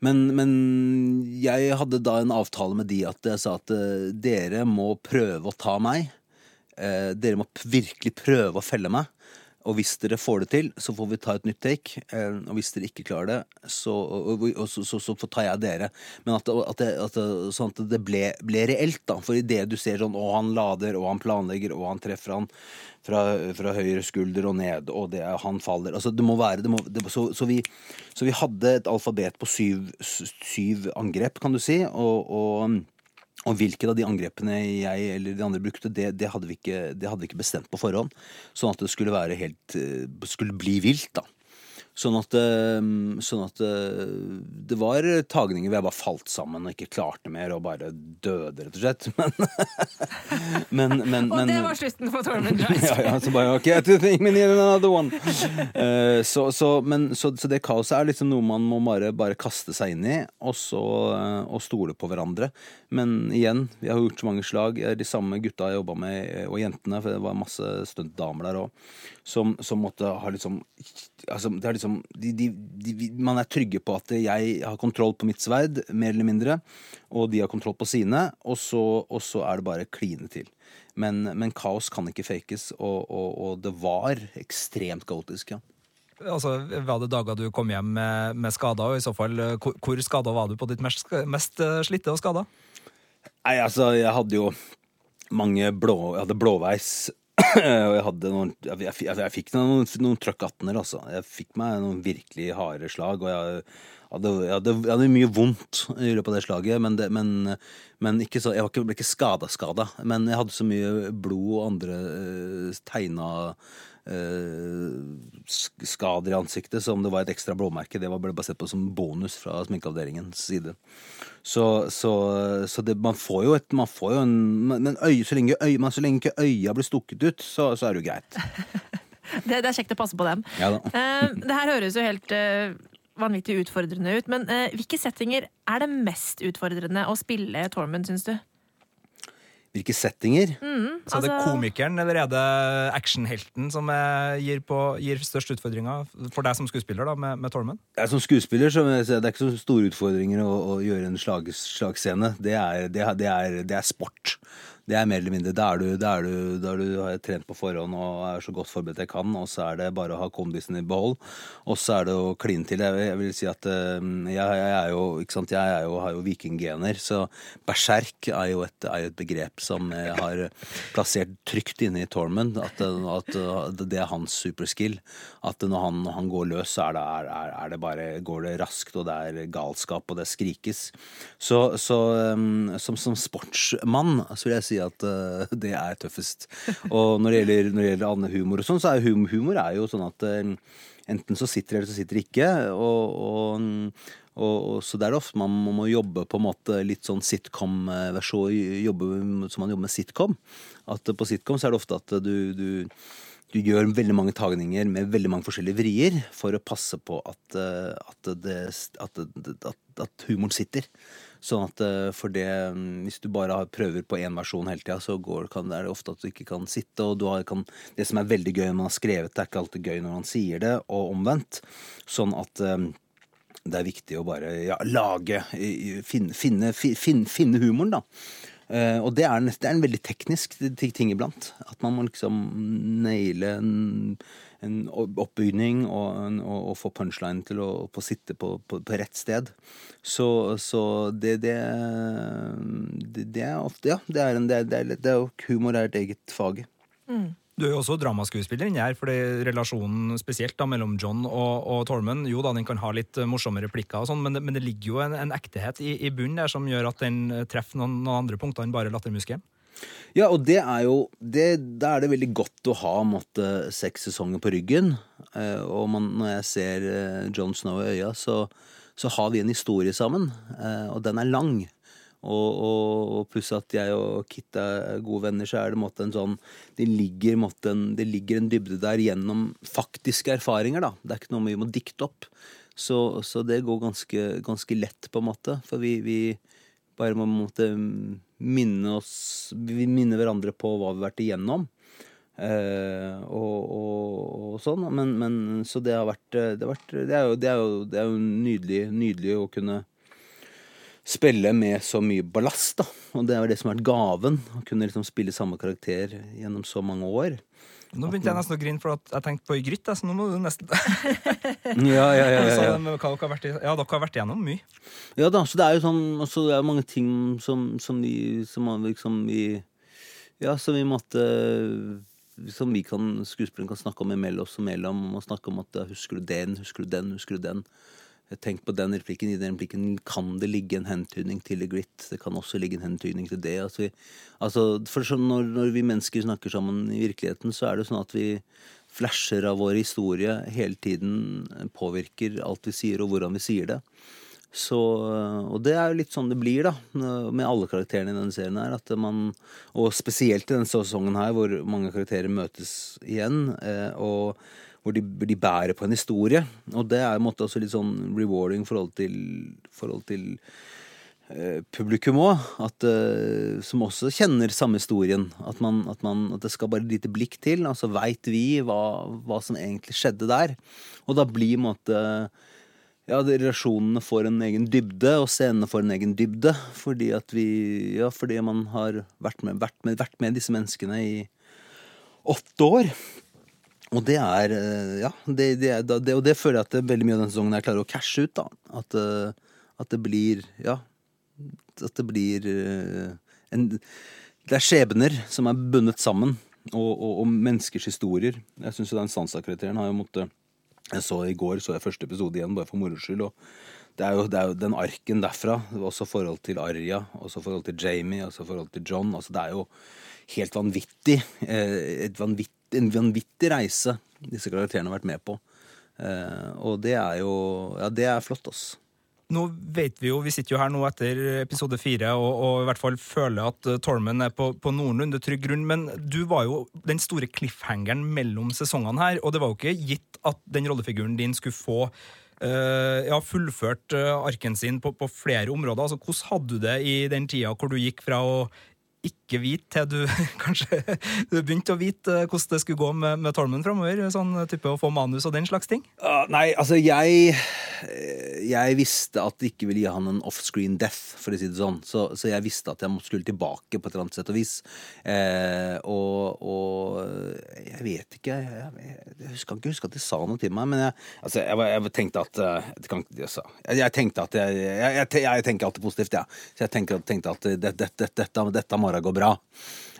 men, men jeg hadde da en avtale med de at jeg sa at eh, dere må prøve å ta meg. Eh, dere må virkelig prøve å felle meg. Og hvis dere får det til, så får vi ta et nytt take. Eh, og hvis dere ikke klarer det, så, og, og, og, så, så, så tar jeg dere. Men at, at, det, at, det- sånn at det ble, ble reelt, da. For idet du ser sånn å, han lader, og han planlegger, og han treffer han fra, fra høyre skulder og ned, og det han faller Altså, det må være det må, så, vi, så vi hadde et alfabet på syv, syv angrep, kan du si, og, og og hvilket av de angrepene jeg eller de andre brukte, det, det, hadde vi ikke, det hadde vi ikke bestemt på forhånd. Sånn at det skulle være helt eh, Skulle bli vilt, da. Sånn at, eh, sånn at eh, det var tagninger hvor jeg bare falt sammen og ikke klarte mer og bare døde, rett og slett. Men, men, men, Og det var slutten på Tormund Drive. ja, ja, så bare ok, need another one. Så, så, men, så, så det kaoset er liksom noe man må bare, bare kaste seg inn i, og så og stole på hverandre. Men igjen, vi har gjort så mange slag. De samme gutta jeg jobba med, eh, og jentene, for det var masse stuntdamer der òg, som, som måtte ha liksom Altså, det er liksom de, de, de, Man er trygge på at jeg har kontroll på mitt sverd, mer eller mindre, og de har kontroll på sine, og så, og så er det bare kline til. Men, men kaos kan ikke fakes, og, og, og det var ekstremt kaotisk, ja. Altså, Var det dager du kom hjem med, med skader, og i så fall, hvor, hvor skada var du på ditt mest, mest eh, slitte og skada? Nei, altså, jeg hadde jo mange blå Jeg hadde blåveis. Og jeg hadde noen Jeg, jeg, jeg, fikk noen, noen trøkk 18-er, altså. Jeg fikk meg noen virkelig harde slag, og jeg hadde, jeg hadde, hadde mye vondt i løpet av det slaget, men, det, men, men ikke så, jeg ikke, ble ikke skada-skada. Men jeg hadde så mye blod og andre uh, tegna skader i ansiktet som det var et ekstra blåmerke. Det ble bare sett på som bonus fra sminkeavdelingens side. Så, så, så det, man får jo et man får jo en, Men øye, så, lenge øye, man, så lenge ikke øya blir stukket ut, så, så er det jo greit. Det, det er kjekt å passe på dem. Ja. Eh, det her høres jo helt eh, vanvittig utfordrende ut, men eh, hvilke settinger er det mest utfordrende å spille Tormund, syns du? Hvilke settinger? Så er det Altså- komikeren eller er det actionhelten som eh, gir, på, gir størst utfordringer for deg som skuespiller da, med, med Tormund? Som skuespiller så det er det ikke så store utfordringer å, å gjøre en slag, slagscene. Det er, det, er, det, er, det er sport. Det er mer eller mindre. Da er du, da er du, da er du har trent på forhånd og er så godt forberedt jeg kan, og så er det bare å ha kondisen i behold. Og så er det å kline til. Jeg, jeg vil si at eh, jeg, jeg er jo, ikke sant, jeg er jo, har jo vikinggener, så berserk er jo et, er jo et begrep som jeg har plassert trygt inne i Tormund. At, at, det er hans superskill. At når han, når han går løs, så er det, er, er, det bare, går det raskt, og det er galskap, og det skrikes. Så, så um, som, som sportsmann så vil jeg si at uh, det er tøffest. Og når det gjelder, når det gjelder annen humor og sånn, så er hum, humor er jo sånn at uh, enten så sitter det, eller så sitter det ikke. Og, og, og, og så det er det ofte man må, jobbe på en måte litt sånn sitcom-versjon, jobbe som man jobber med sitcom. At på sitcom så er det ofte at du, du du gjør veldig mange tagninger med veldig mange forskjellige vrier for å passe på at, eh, at, det, at, at humoren sitter. Sånn at eh, for det mm, Hvis du bare prøver på én versjon hele tida, så går, kan, er det ofte at du ikke kan sitte. Og har, kan, det som er veldig gøy når man har skrevet det, er ikke alltid gøy når man sier det, og omvendt. Sånn at eh, det er viktig å bare ja, lage Finne, finne, finne, finne humoren, da. Uh, og det er, en, det er en veldig teknisk ting iblant. At man må liksom naile en, en oppbygning og, en, og, og, få punchline til å på sitte på, på, på rett sted. Så, så det, det, det, det er ofte Ja, det er, en, det er, det er jo humor er et eget fag. Mm. Du er jo også dramaskuespiller inni her, fordi relasjonen spesielt da mellom John og, og Tormund Jo da, den kan ha litt morsomme replikker, og sånn, men, men det ligger jo en, en ektehet i, i bunnen der som gjør at den treffer noen, noen andre punkter enn bare lattermuskelen. Ja, og det er jo det, Da er det veldig godt å ha måtte, seks sesonger på ryggen. Eh, og man, når jeg ser eh, John Snow i øya, så, så har vi en historie sammen. Eh, og den er lang. Og, og, og pluss at jeg og Kit er gode venner, så er det måtte, en sånn det ligger, måtte, en, det ligger en dybde der gjennom faktiske erfaringer, da. Det er ikke noe vi må dikte opp. Så, så det går ganske, ganske lett, på en måte. For vi, vi bare må måtte minne oss Vi minner hverandre på hva vi har vært igjennom. Eh, og, og, og sånn. Men, men, så det har vært Det, har vært, det, er, jo, det, er, jo, det er jo nydelig, nydelig å kunne spille med så mye ballast, da. Og det er jo det som har vært gaven. Å kunne liksom spille samme karakter gjennom så mange år. Nå begynte jeg nesten å grine, for at jeg tenkte på Ygritte. Så nå må du nesten Ja, ja, ja, ja, dere har vært igjennom mye. Ja da, så det er jo sånn altså, Det er mange ting som, som vi Som liksom vi Ja, som vi måtte Som vi kan skuespilleren kan snakke om imellom oss imellom. Og snakke om at husker du den, husker du den, husker du den. Tenk på den replikken. I den replikken kan det ligge en hentydning til The grit. Det kan også ligge en hentydning til det. Altså, vi, altså, for sånn når, når vi mennesker snakker sammen i virkeligheten, så er det sånn at vi flasher av vår historie hele tiden påvirker alt vi sier, og hvordan vi sier det. Så, og det er jo litt sånn det blir, da, med alle karakterene i denne serien her. At man, og spesielt i denne sesongen her, hvor mange karakterer møtes igjen. eh, og hvor de, de bærer på en historie. Og det er måte også litt sånn rewarding i forhold til, forhold til eh, publikum òg. Som også kjenner samme historien. At, man, at, man, at det skal bare et lite blikk til. Altså veit vi hva, hva som egentlig skjedde der. Og da blir måte ja, relasjonene får en egen dybde, og scenene får en egen dybde. Fordi at vi Ja, fordi man har vært med, vært med, vært med disse menneskene i åtte år. Og det er eh, Ja, det, det, det, og det føler jeg at veldig mye av denne sesongen jeg klarer å cashe ut. da At, eh, at det blir Ja. At det blir eh, en Det er skjebner som er bundet sammen, og, og, og menneskers historier. Jeg syns den Sansa-karakteren har jo måttet Jeg så i går så jeg første episode igjen, bare for moro skyld. og det er, jo, det er jo den arken derfra, også forhold til Arja, også forhold til Jamie, også forhold til John. altså Det er jo helt vanvittig. Et vanvitt, en vanvittig reise disse karakterene har vært med på. Eh, Og det er jo Ja, det er flott, ass. Nå vet Vi jo, vi sitter jo her nå etter episode fire og, og i hvert fall føler at uh, Tormund er på, på noenlunde trygg grunn. Men du var jo den store cliffhangeren mellom sesongene her, og det var jo ikke gitt at den rollefiguren din skulle få uh, ja, fullført arken sin på, på flere områder. Altså, Hvordan hadde du det i den tida hvor du gikk fra å ikke vite til du kanskje du begynte å vite uh, hvordan det skulle gå med, med Tormund framover? Sånn type å få manus og den slags ting? Uh, nei, altså jeg eh, Jeg visste at det ikke ville gi han en offscreen death, for å si det sånn. Så, så jeg visste at jeg skulle tilbake på et eller annet sett og vis. Eh, og, og jeg vet ikke jeg, jeg, jeg husker ikke huske at de sa noe til meg, men jeg, altså, jeg, tenkte at eh, ikke- altså, jeg, tenkte at jeg, jeg, jeg, jeg tenker alltid positivt, jeg. Ja. Så jeg tenkte, tenkte at det, det, det, dette, dette må går bra.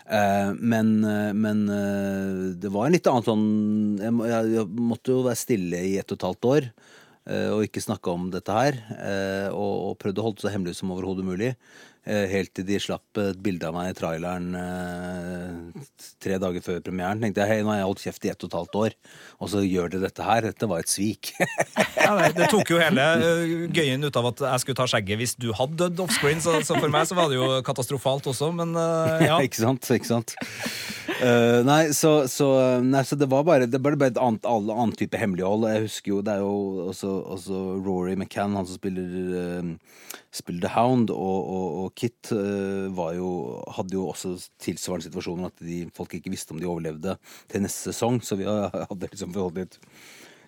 Eh, men, eh, men eh, det var en litt annen sånn jeg, må- jeg, jeg måtte jo være stille i ett og et halvt år. og ikke snakke om dette her. og, og prøvde å holde det så hemmelig som overhodet mulig. Eh, helt til de slapp et bilde av meg i traileren eh, tre dager før premieren. tenkte jeg hei, nå har jeg holdt kjeft i ett og et halvt år, og så gjør de dette her. Dette var et svik. Ja, det, det tok jo hele uh, gøyen ut av at jeg skulle ta skjegget hvis du hadde dødd offscreen, så, så for meg så var det jo katastrofalt også, men ja. ikke sant? Ikke sant? Uh, nei, så, så, nei, så det var bare Det ble bare et annet, alle annet type hemmelighold. Jeg husker jo Det er jo også, også Rory McCann, han som spiller uh, Spiller The Hound, og, og, og Kit eh, jo, hadde jo også tilsvarende situasjoner at de, folk ikke visste om de overlevde til neste sesong. Så vi hadde liksom forholdt litt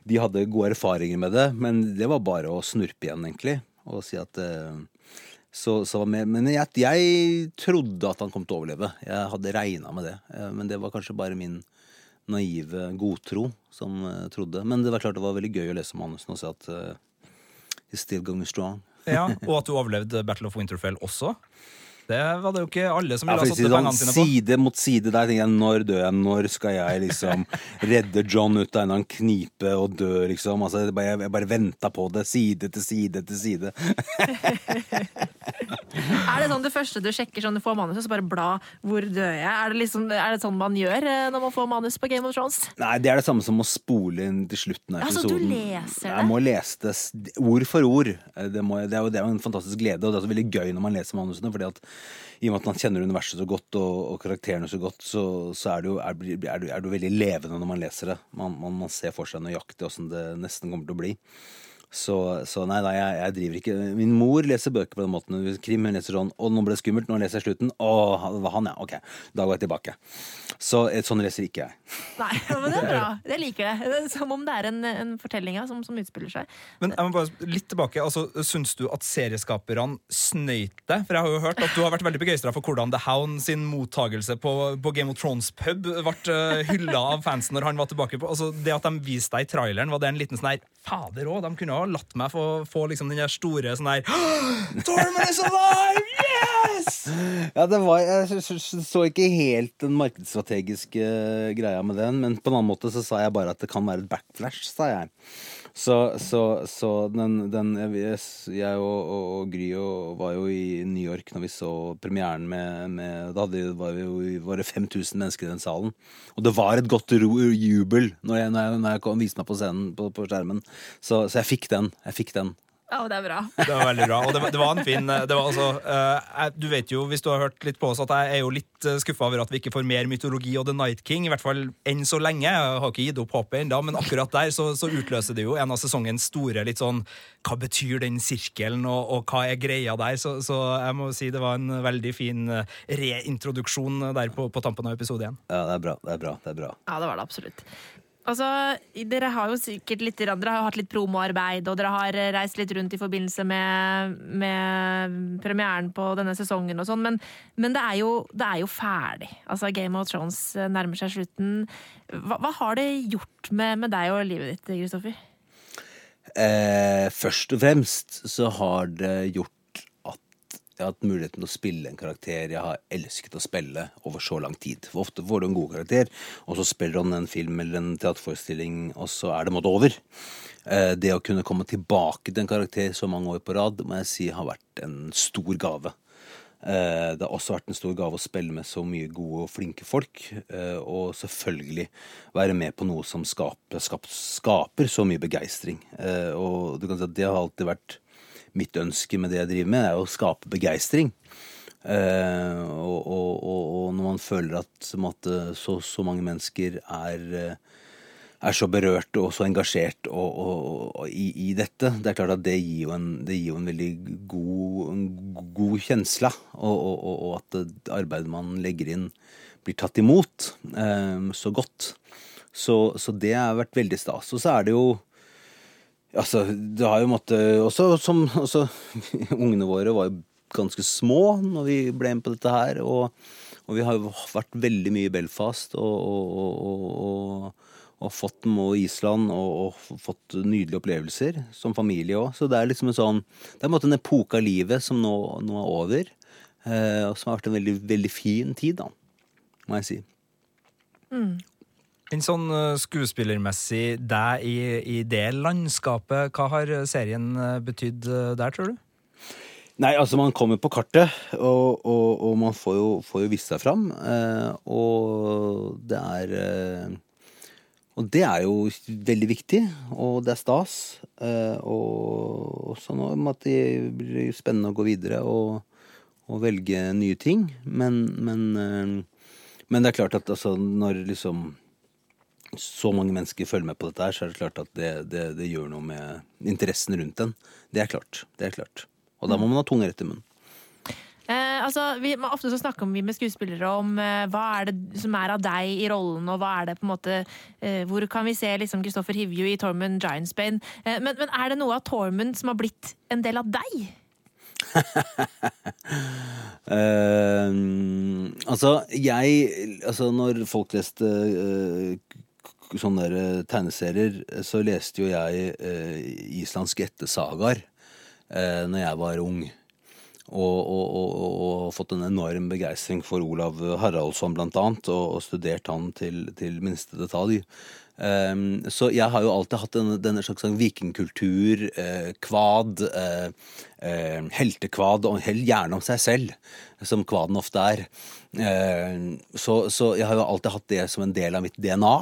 De hadde gode erfaringer med det, men det var bare å snurpe igjen, egentlig. Og si at eh, så, så men jeg, jeg trodde at han kom til å overleve. Jeg hadde regna med det. Eh, Men det var kanskje bare min naive godtro som trodde. Men det var klart det var veldig gøy å lese manusen og se at uh, he's still going strong. Ja. Og at du overlevde Battle of Winterfell også. Det var det jo ikke alle som ville ha si satt det pengene sånn, sine på. side mot side der tenker jeg, når dør jeg? Når skal jeg liksom redde John ut av en eller annen knipe og dø, liksom? Altså, jeg bare, jeg bare venta på det. Side til side til side. Er det sånn det første du sjekker sånn du får manuset, så bare bla 'hvor dør jeg'? Er det, liksom, er det sånn man gjør eh, når man får manus på Game of Thrones? Nei, det er det samme som å spole inn til slutten av episoden. Altså, du leser det? Jeg må lese det ord for ord. Eh, Det, må, det, er jo, det er jo en fantastisk glede, og det er også veldig gøy når man leser manusene. fordi at i og med at man kjenner universet så godt og, og karakterene så godt, så, så er, det jo, er, er, det- er det jo veldig levende når man leser det. Man, man, man ser for seg nøyaktig åssen det nesten kommer til å bli. Så, så nei, nei jeg, jeg driver ikke Min mor leser bøker på den måten. Krim hun leser sånn Å, nå ble det skummelt. Nå leser jeg slutten. Å, det var han, ja. Ok, da går jeg tilbake. Så eh, sånn leser ikke jeg. Nei, men det er bra. Det liker jeg. det er som om det er en, en fortelling som, som utspiller seg. Men jeg må bare litt tilbake, altså, Syns du at serieskaperne snøyt deg? For jeg har jo hørt at du har vært veldig begeistra for hvordan The Hound sin mottagelse på, på Game of Thrones pub ble uh, hylla av fansen når han var tilbake. på altså, Det at de viste deg i traileren, var det en liten sånn her Fader òg, de kunne ha latt meg få, få liksom den der store sånn her Tormund is alive! Yes! Ja, det var, Jeg så ikke helt den markedsstrategiske eh, greia med den, men på en annen måte så sa jeg bare at det kan være et backflash, sa jeg. Så, så, så den, den Jeg, jeg og, og, og Gry og var jo i New York når vi så premieren med, med Da hadde, var jo var det 5000 mennesker i den salen. Og det var et godt jubel når jeg, når jeg, når jeg kom, viste meg på scenen på, på skjermen. Så, så jeg fikk den. Jeg fikk den. Ja, det er bra. Det var veldig bra. Og det, var- det var en fin det var altså, uh, jeg, Du vet jo, hvis du har hørt litt på oss, at jeg er jo litt uh, skuffa over at vi ikke får mer mytologi og The Night King. I hvert fall enn så lenge. Jeg har ikke gitt opp håpet ennå, men akkurat der så, så utløser det jo en av sesongens store litt sånn Hva betyr den sirkelen, og, og hva er greia der? Så, så jeg må si det var en veldig fin eh, reintroduksjon der på, på tampen av episode én. Ja, det er bra. Det er bra. Det er bra. Ja, det var det absolutt. Altså, Dere har jo sikkert litt, dere har hatt litt promoarbeid, og dere har reist litt rundt i forbindelse med, med premieren på denne sesongen og sånn, men, men det, er jo, det er jo ferdig. Altså, Game of Thrones nærmer seg slutten. Hva, hva har det gjort med, med deg og livet ditt, Kristoffer? Eh, først og fremst så har det gjort jeg har hatt muligheten til å spille en karakter jeg har elsket å spille over så lang tid. For ofte får du en god karakter, og så spiller du en film eller en teaterforestilling, og så er det måte over. Eh, det å kunne komme tilbake til en karakter så mange år på rad, må jeg si har vært en stor gave. Eh, Det har også vært en stor gave å spille med så mye gode og flinke folk. eh, Og selvfølgelig være med på noe som skaper, skaper så mye begeistring. Og du kan si at det har alltid vært mitt ønske med det jeg driver med, er å skape begeistring. Eh, og, og, og, og når man føler at at så, så mange mennesker er eh, er så berørt og så engasjert i, i dette. Det er klart at det gir jo en, gir jo en veldig god, en god kjensle. Og, at det arbeidet man legger inn, blir tatt imot eh, så godt. Så, så det har vært veldig stas. Og så er det jo Altså, det har jo måttet Også som også, Ungene våre var jo ganske små når vi ble med på dette her. Og, og vi har jo vært veldig mye i Belfast og, og, og, og, fått og Island og, fått nydelige opplevelser som familie òg. Så det er liksom en sånn Det er en måte en epoke av livet som nå, nå er over. Eh, og som har vært en veldig, veldig fin tid, da, må jeg si. En sånn eh, skuespillermessig deg i, i det landskapet, hva har serien eh, betydd eh, der, tror du? Nei, altså man kommer på kartet, og, og, og man får jo, får jo vist seg fram. Eh, og det er eh, Og det er jo veldig viktig, og det er stas. Eh, og også nå at det blir spennende å gå videre og, og velge nye ting. Men, men, eh, men det er klart at altså, når liksom så mange mennesker følger med på dette, her, så er det klart at det, det, det gjør noe med interessen rundt den. Det er klart. det er klart. Og da må man ha tunga rett i munnen. Eh, altså, vi, ofte så snakker vi med skuespillere om eh, hva er det som er av deg i rollen, og hva er det på en måte eh, Hvor kan vi se liksom Kristoffer Hivju i Tormund Giantsbane? Eh, men, men er det noe av Tormund som har blitt en del av deg? Eh, altså, jeg Altså, når folk leste eh, sånne der eh, tegneserier, så leste jo jeg eh, islandske ættesagaer eh, når jeg var ung. og, og, og, og fått en enorm begeistring for Olav Haraldsson, blant annet, og, studert han til, til minste detalj. Um, så jeg har jo alltid hatt denne, denne slags sånn vikingkultur, eh, kvad, eh, eh, heltekvad, og gjerne om seg selv, som kvaden ofte er. Eh, så, så jeg har jo alltid hatt det som en del av mitt DNA.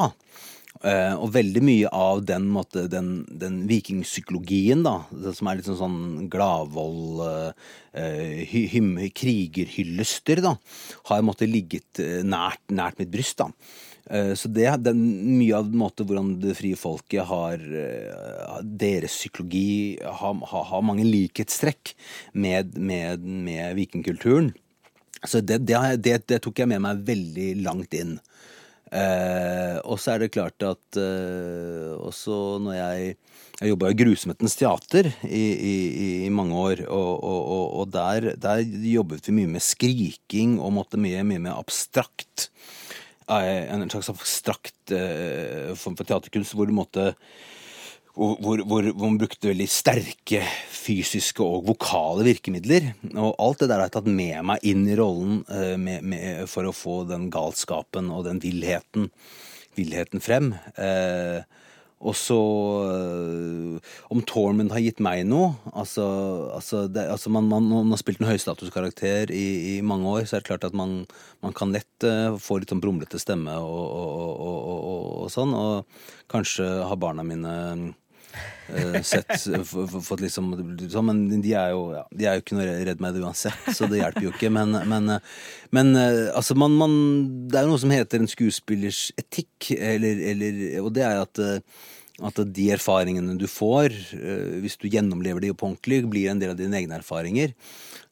Eh, og veldig mye av den, måte, den, den vikingpsykologien, da, som er litt sånn, sånn gladvold, uh, hy, krigerhyllester, da, har måtte, ligget nært, nært mitt bryst. da. Så det, er mye av måte, hvordan det frie folket har Deres psykologi har, har, har mange likhetstrekk med, med, med vikingkulturen. Så det, det, det, det tok jeg med meg veldig langt inn. Eh, og så er det klart at eh, også når jeg Jeg jobba i Grusomhetens teater i, i, i mange år, og, og, og, og der, der jobbet vi mye med skriking og måtte mye, mye mer abstrakt. Eh, en slags abstrakt eh, form for teaterkunst hvor du måtte hvor, hvor, hvor man brukte veldig sterke fysiske og vokale virkemidler. Og alt det der har jeg tatt med meg inn i rollen uh, med, med, for å få den galskapen og den villheten, villheten frem. Uh, og så uh, Om Tormund har gitt meg noe Altså, altså, det, altså man, man, man har spilt en høystatuskarakter i, i mange år, så er det klart at man, man kan lett uh, få litt sånn brumlete stemme og, og, og, og, sånn. Og kanskje har barna mine sett f- f- fått liksom sånn, Men de er jo ja, De er jo ikke noe redd meg uansett, så det hjelper jo ikke. Men, men, eh, men eh, altså, man, man Det er jo noe som heter en skuespillers etikk, eller, eller Og det er at eh, at de erfaringene du får, eh, hvis du gjennomlever de på ordentlig, blir en del av dine egne erfaringer.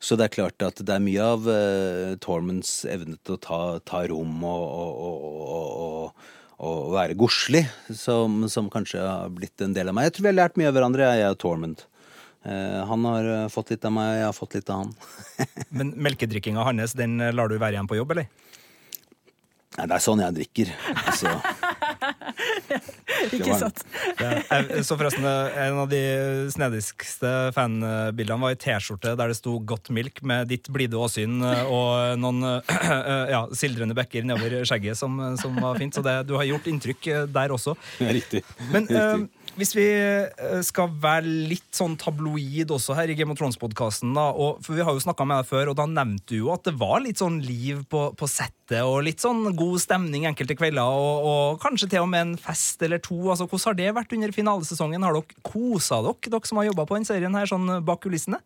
Så det er klart at det er mye av uh, Tormans evne til å ta, ta rom og, og, og, og, og være godslig, som, som kanskje har blitt en del av meg. Jeg tror vi har lært mye av hverandre, jeg og Tormund. Eh, han har eh, fått litt av meg, jeg har fått litt av han. Men melkedrikkinga hans, den lar du være igjen på jobb, eller? Nei, det er sånn jeg drikker. Altså, Ikke sant? Så forresten eh, En av de snedigste fanbildene var i T-skjorte der det sto 'Godt milk' med ditt blide åsyn eh, og noen eh, ja, sildrende bekker nedover skjegget som, som var fint. Så det, du har gjort inntrykk der også. riktig. Men Riktig. Hvis vi eh, skal være litt sånn tabloid også her i Game of Thrones-podkasten, for vi har jo snakka med deg før, og da nevnte du jo at det var litt sånn liv på, på settet, og litt sånn god stemning enkelte kvelder, og, og kanskje til og med en fest eller to. Altså, Hvordan har det vært under finalesesongen? Har dere kosa dere, dere som har jobba på den serien her, sånn bak kulissene?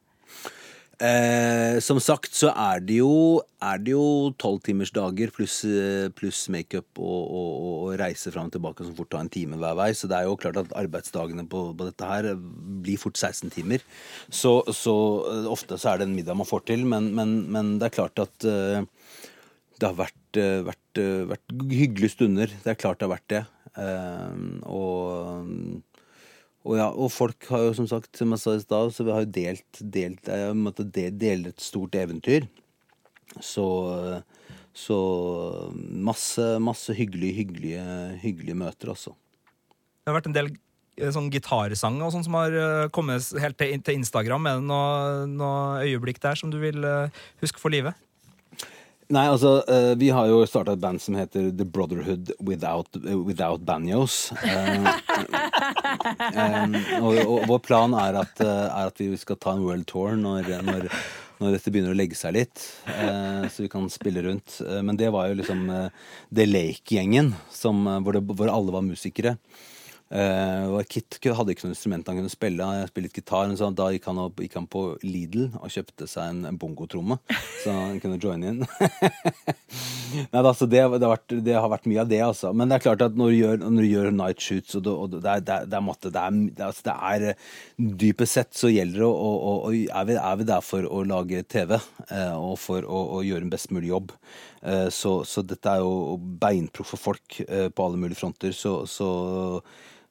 Eh, som sagt så er det jo er det jo tolvtimersdager pluss plus pluss makeup og, og, og, reise fram og tilbake som fort tar en time hver vei. Så det er jo klart at arbeidsdagene på, på dette her blir fort 16 timer. Så, så eh, ofte så er det en middag man får til, men, men, men det er klart at eh, det har vært, eh, vært, eh, vært hyggelige stunder. Det er klart det har vært det. Eh, og og, ja, og folk har jo som sagt, som jeg sa i stad, så vi har jo delt, delt Jeg måtte dele et stort eventyr. Så, så masse, masse hyggelige, hyggelige, hyggelige møter, altså. Det har vært en del eh, sånn gitarsang og sånn som har eh, kommet helt til, til Instagram. Er det noe, noe øyeblikk der som du vil eh, huske for livet? Nei, altså, eh, vi har jo starta et band som heter The Brotherhood Without, eh, without Banjos. Eh, og, og vår plan er at, eh, er at vi skal ta en world tour når, når, når dette begynner å legge seg litt. Uh, så vi kan spille rundt. Uh, men det var jo liksom uh, The Lake-gjengen, hvor, hvor alle var musikere. Eh, og Kit hadde ikke noe instrument han kunne spille. Jeg spilte gitar, så da gikk han, opp, gikk han på Lidl og kjøpte seg en, en bongotromme, så han kunne joine inn. Nei, da, så det, det, har vært, det har vært mye av det, altså. Men det er klart at når du gjør, når du gjør night shoots, og, og det, er, det, er, måtte- det, er, altså, det er Dypest sett så gjelder det å, å, å, er, vi, er vi der for å lage TV, uh, og for å, å gjøre en best mulig jobb. Uh, så, så dette er jo beinproffe folk eh, på alle mulige fronter. Så, så,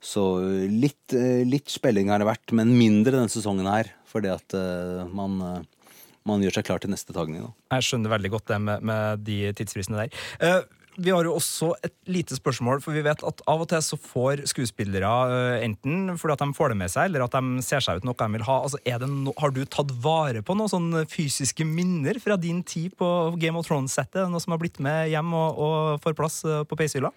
så litt, eh, litt spilling har det vært, men mindre denne sesongen her. Fordi at eh, man, eh, man gjør seg klar til neste tagning. Da. Jeg skjønner veldig godt det med, med de tidsfristene der. Eh, vi har jo også et lite spørsmål, for vi vet at av og til så får skuespillere eh, enten fordi at de får det med seg, eller at de ser seg ut noe de vil ha. Altså, no har du tatt vare på noen sånne fysiske minner fra din tid på Game of Thrones-settet? Noe som har blitt med hjem og, og får plass eh, på peishylla?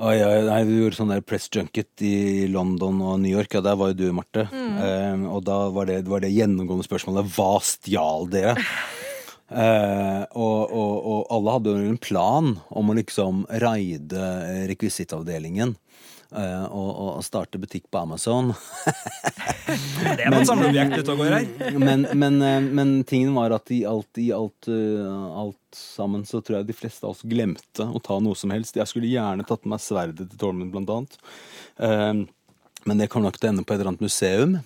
Oi, ja, nei, Vi gjorde sånn der press junket i London og New York. Ja, Der var jo du, Marte. Eh, og da var det, var det gjennomgående spørsmålet hva stjal dere? Eh, og, og, og alle hadde jo en plan om å liksom raide rekvisittavdelingen. eh, og, og starte butikk på Amazon. Det er noen samleobjekt ute og går her. men, men, eh, men tingen var at i alt, i alt, uh, alt sammen så tror jeg de fleste av oss glemte å ta noe som helst. Jeg skulle gjerne tatt med meg sverdet til Tormund, blant annet. Eh, men det kommer nok til å ende på et eller annet museum.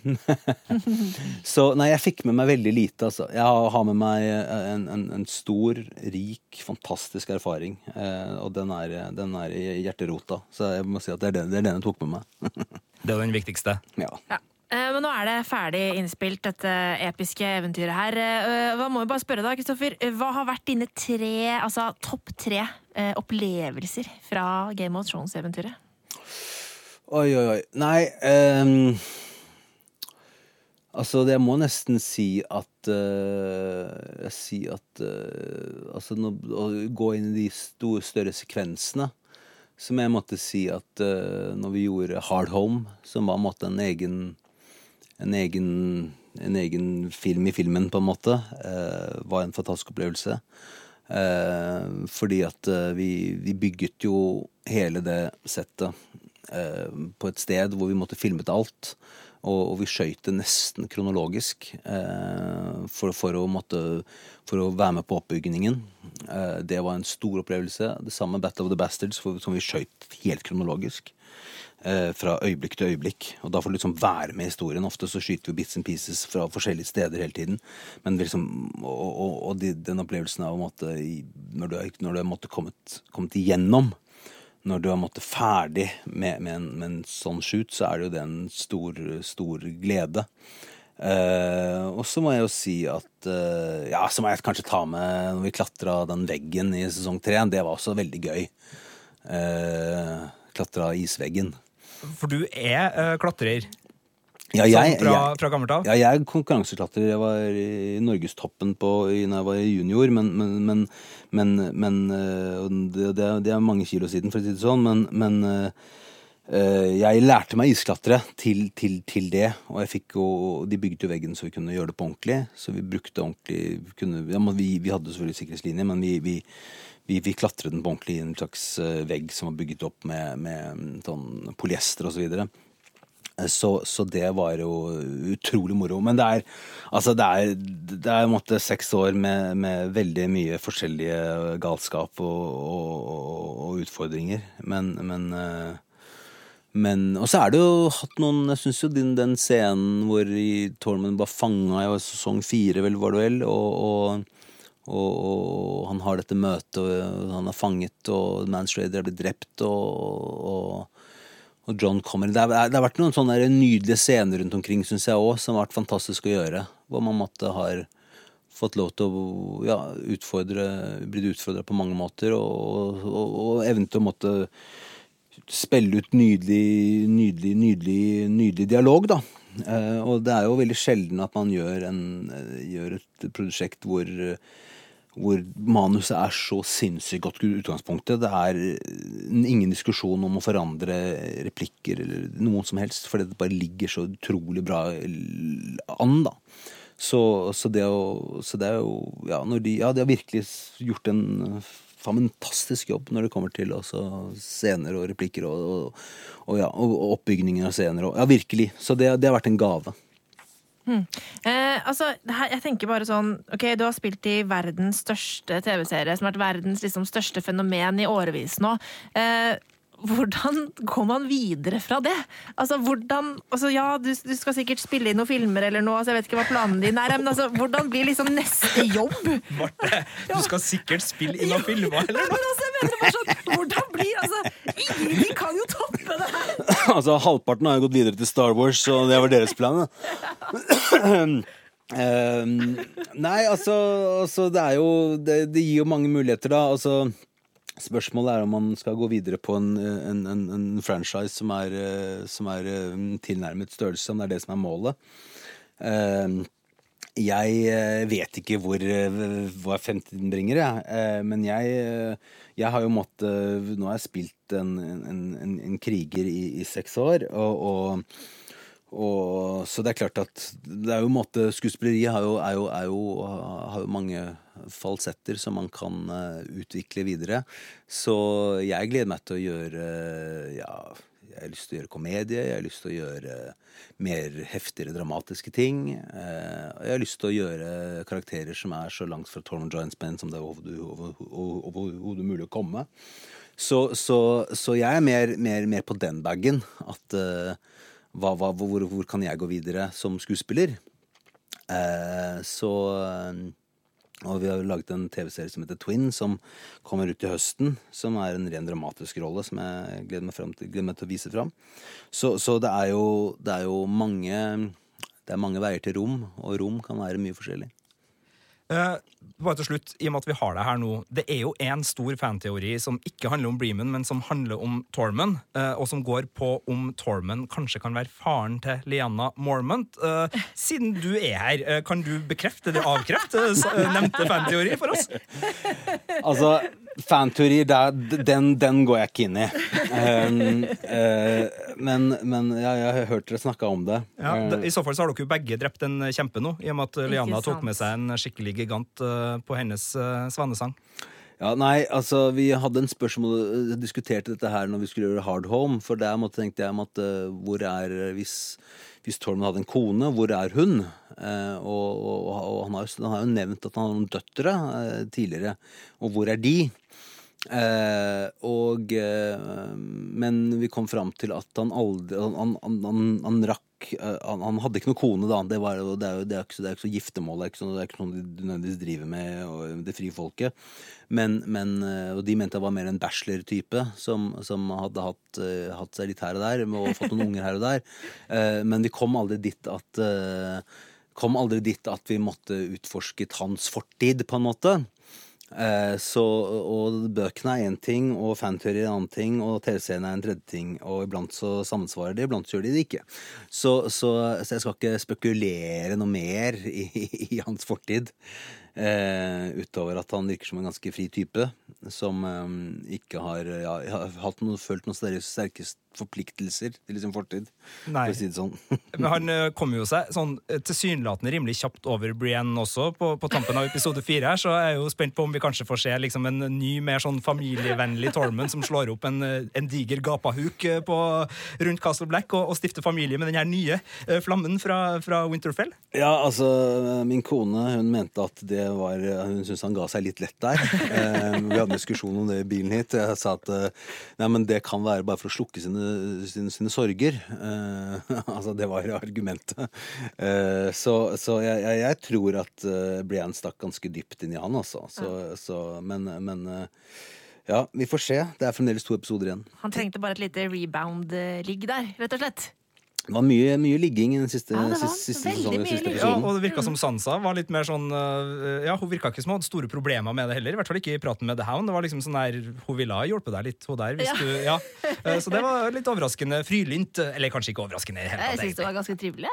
så nei, jeg fikk med meg veldig lite, altså. Jeg har med meg en, en, en stor, rik, fantastisk erfaring. Eh, og den er, den er i hjerterota. Så jeg må si at det er den, det er den jeg tok med meg. Det er den viktigste. ja. Ja. Eh, Men nå er det ferdig innspilt, dette episke eventyret her. Eh, Hva må vi bare spørre da, Kristoffer. Hva har vært dine tre, altså topp tre eh, opplevelser fra Game of Thrones-eventyret? Oi, oi, oi. Nei um, Altså, jeg må nesten si at uh, Jeg sier at uh, Altså, nå, å gå inn i de store, større sekvensene Så må jeg måtte si at uh, når vi gjorde Hard Home, som var en måte en egen En egen, en egen film i filmen, på en måte, uh, var en fantastisk opplevelse. Uh, fordi at vi, vi bygget jo hele det settet på et sted hvor vi måtte filmet alt. Og, og vi skøyt det nesten kronologisk eh, for, for, å måtte, for å være med på oppbygningen. Eh, det var en stor opplevelse. Det samme Battle of the Bastards, for, som vi skøyt helt kronologisk. Eh, fra øyeblikk til øyeblikk. Og da får du liksom være med i historien. Ofte så skyter vi bits and pieces fra forskjellige steder hele tiden. Men liksom, og, og, og de, den opplevelsen av måtte Når du, har kommet, kommet igjennom når du har måttet ferdig med, med, en, med en sånn shoot, så er det jo det en stor, stor glede. Uh, og så må jeg jo si at uh, Ja, så må jeg kanskje ta med når vi klatra den veggen i sesong tre. Det var også veldig gøy. Uh, klatra isveggen. For du er uh, klatrer. Ja, jeg, sånn fra, jeg, fra gammelt av. ja, jeg er konkurranseklatrer. Jeg var i norgestoppen på når jeg var junior, men, men, men, men, men øh, det, det, er- mange kilo siden, for å si det sånn. Men, men øh, øh, jeg lærte meg isklatre til, til, til det, og jeg jo De bygde jo veggen så vi kunne gjøre det på ordentlig. Så vi brukte ordentlig vi, kunne, ja, vi, vi hadde selvfølgelig sikkerhetslinje, men vi, vi klatret den på ordentlig i en slags vegg som var bygget opp med, med mm, sånn polyester og så videre. Så, så det var jo utrolig moro. Men det er altså det er, det er måte seks år med, med veldig mye forskjellige galskap og, og, og utfordringer. Men, men, eh, men Og så er det jo hatt noen Jeg syns jo den, den scenen hvor Tormund ble fanga i sesong fire, vel, var det vel, og, og og, og han har dette møtet, og han er fanget, og Manstrader er blitt drept, og, og, og John kommer. Det, har, det har vært noen sånne nydelige scener rundt omkring, syns jeg òg, som har vært fantastisk å gjøre. Hvor man måtte har fått lov til å ja, utfordre, blitt utfordra på mange måter, og, og, og evne til å måtte spille ut nydelig, nydelig, nydelig, nydelig dialog, da. Eh, og det er jo veldig sjelden at man gjør, en, eh, gjør et prosjekt hvor hvor manuset er så sinnssykt godt utgangspunktet. Det er ingen diskusjon om å forandre replikker eller noen som helst, fordi det bare ligger så utrolig bra an, da. Så, så, det, å, så det er jo ja, de, ja, de har virkelig gjort en fantastisk jobb når det kommer til scener og replikker og, og, og, ja, og oppbygninger av scener. Og, ja, virkelig. Så det, det har vært en gave. Eh, altså, her, jeg tenker bare sånn Ok, du har spilt i verdens største TV-serie, som har vært verdens liksom, største fenomen i årevis nå. Eh, hvordan går man videre fra det? Altså, hvordan altså, Ja, du, du skal sikkert spille inn noen filmer eller noe, altså, jeg vet ikke hva planen din er, men altså, hvordan blir liksom neste jobb? Marte, du skal sikkert spille inn noen filmer, eller? Men altså, jeg var sånn, hvordan blir altså, Ingenting kan jo toppe det her! altså, halvparten har jo gått videre til Star Wars, så det var deres plan. da. Ehm, nei, altså, altså Det er jo det, det gir jo mange muligheter, da. Altså Spørsmålet er om man skal gå videre på en, en, en, en franchise som er, eh, som er eh, tilnærmet størrelse, om det er det som er målet. Eh, Jeg eh, vet ikke hvor, eh, hva fremtiden bringer, jeg. Eh, Men jeg, jeg har jo måttet Nå har jeg spilt en, en, en, kriger i, i seks år, og, og og, så det er klart at det er jo måte Skuespilleri har jo, er jo, er jo, har jo mange falsetter som man kan utvikle videre. Så jeg gleder meg til å gjøre Ja, jeg har lyst til å gjøre komedie. Jeg har lyst til å gjøre mer heftigere dramatiske ting. eh, jeg har lyst til å gjøre karakterer som er så langt fra Tormund Giants Band som det er overhodet mulig å komme. Så, så, så jeg er mer, mer, mer på den bagen. At uh, hva, hva, hvor, hvor kan jeg gå videre som skuespiller? Uh, så Og vi har laget en TV-serie som heter Twin, som kommer ut til høsten. Som er en ren dramatisk rolle som jeg gleder meg, til, gleder meg til å vise fram. Så, så det, er jo, det er jo mange Det er mange veier til rom, og rom kan være mye forskjellig. Eh, bare til slutt, i og med at vi har det her nå Det er jo en stor fanteori som ikke handler om Bremen, men som handler om Tormund, uh, og som går på om Tormund kanskje kan være faren til Lianna Mormont. Uh, siden du er her, kan du bekrefte eller avkrefte nevnte fanteori for oss? Altså, fanteorier, der- den, den går jeg ikke inn i. Um, uh, men men ja, jeg har hørt dere snakke om det. Ja, Eh, I så fall så har dere jo begge drept en kjempe nå, i og med at Liana tok med seg en skikkelig gigant uh, på hennes uh, svanesang. Ja, nei, altså Vi hadde en spørsmål diskuterte dette her når vi skulle gjøre Hard Home. For der måtte, tenkte jeg at uh, hvor er Hvis, hvis Tormund hadde en kone, hvor er hun? Uh, og og, og han, har jo, han har jo nevnt at han har noen døtre uh, tidligere. Og hvor er de? Eh, og eh, Men vi kom fram til at han aldri Han, han, han, han rakk eh, han, hadde ikke noe kone, da. Det, var, det, er, jo, det, er ikke, det er ikke så giftermål. Det er ikke, sånn, er ikke noe de nødvendigvis driver med, og det frie folket. Men, men, eh, og de mente jeg var mer en bachelor-type, som, som hadde hatt, eh, hatt seg litt her og der, og fått noen unger her og der. Eh, men vi kom aldri dit at Kom aldri dit at vi måtte utforsket hans fortid, på en måte. Eh, så, og bøkene er én ting, og fanteorier er en annen ting, og TV-serien er en tredje ting. Og iblant så sammensvarer de, iblant så gjør de det ikke. Så, så, så jeg skal ikke spekulere noe mer i, i hans fortid. Eh, utover at han virker som en ganske fri type, som eh, ikke har, ja, har noe, følt noen sterke, sterke forpliktelser til sin fortid, Nei. for si sånn. Men han eh, kom jo seg sånn eh, tilsynelatende rimelig kjapt over Brienne også, på, på tampen av episode fire her, så jeg er jo spent på om vi kanskje får se liksom en ny, mer sånn familievennlig Tormund som slår opp en, eh, en diger gapahuk på, rundt Castle Black og, og stifter familie med den her nye flammen fra, fra Winterfell. Ja, altså, min kone hun mente at det var Hun syntes han ga seg litt lett der. Eh, vi hadde en diskusjon om det i bilen hit. Jeg sa at eh, nei, men det kan være bare for å slukke sine, sine, sine sorger. Eh, altså, det var argumentet. Eh, så så jeg, jeg, jeg tror at Brian stakk ganske dypt inn i han, altså. Så, så, men men ja, vi får se. Det er fremdeles to episoder igjen. Han trengte bare et lite rebound-ligg der, rett og slett. Det var mye, mye ligging i den siste, Ja, det var siste, siste sesongen. Siste episoden. Ja, og det virka som Sansa var litt mer sånn eh, Ja, Hun virka ikke som hun hadde store problemer med det heller. I hvert fall ikke i praten med The Hound. Det var liksom sånn der, Hun ville ha hjulpet deg litt, hun der. Hvis Ja. du, ja. Eh, Så det var litt overraskende. Frylynt. Eller kanskje ikke overraskende Helt, Jeg syns det var ganske trivelig.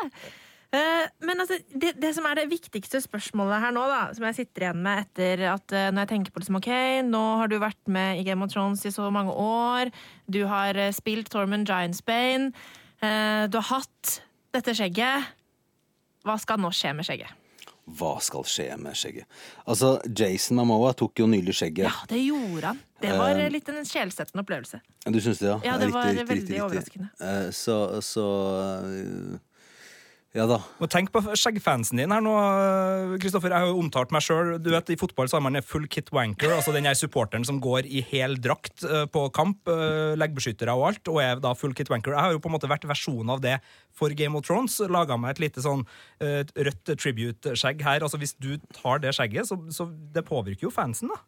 Eh, Men altså, det, det som er det viktigste spørsmålet her nå, da, som jeg sitter igjen med etter at når jeg tenker på det som ok, nå har du vært med i Game of Thrones i så mange år, du har spilt Tormund Giantsbane, du har hatt dette skjegget. Hva skal nå skje med skjegget? Hva skal skje med skjegget? Altså, Jason Mamoa tok jo nylig skjegget. Ja, det gjorde han. Det var Eh, eh, litt en sjelsettende opplevelse. Du syns det, ja? Ja, det var veldig overraskende. Så, så eh, Ja da. Og tenk på skjeggfansen din her nå, Kristoffer. Jeg har jo omtalt meg sjøl. I fotball så har man full kit wanker, altså den her supporteren som går i hel drakt eh, på kamp, eh, leggbeskyttere og alt, og er da full kit wanker. Jeg har jo på en måte vært versjonen av det for Game of Thrones. Laga meg et lite sånn eh, rødt tribute-skjegg her. Altså Hvis du tar det skjegget, så, så det påvirker jo fansen, da.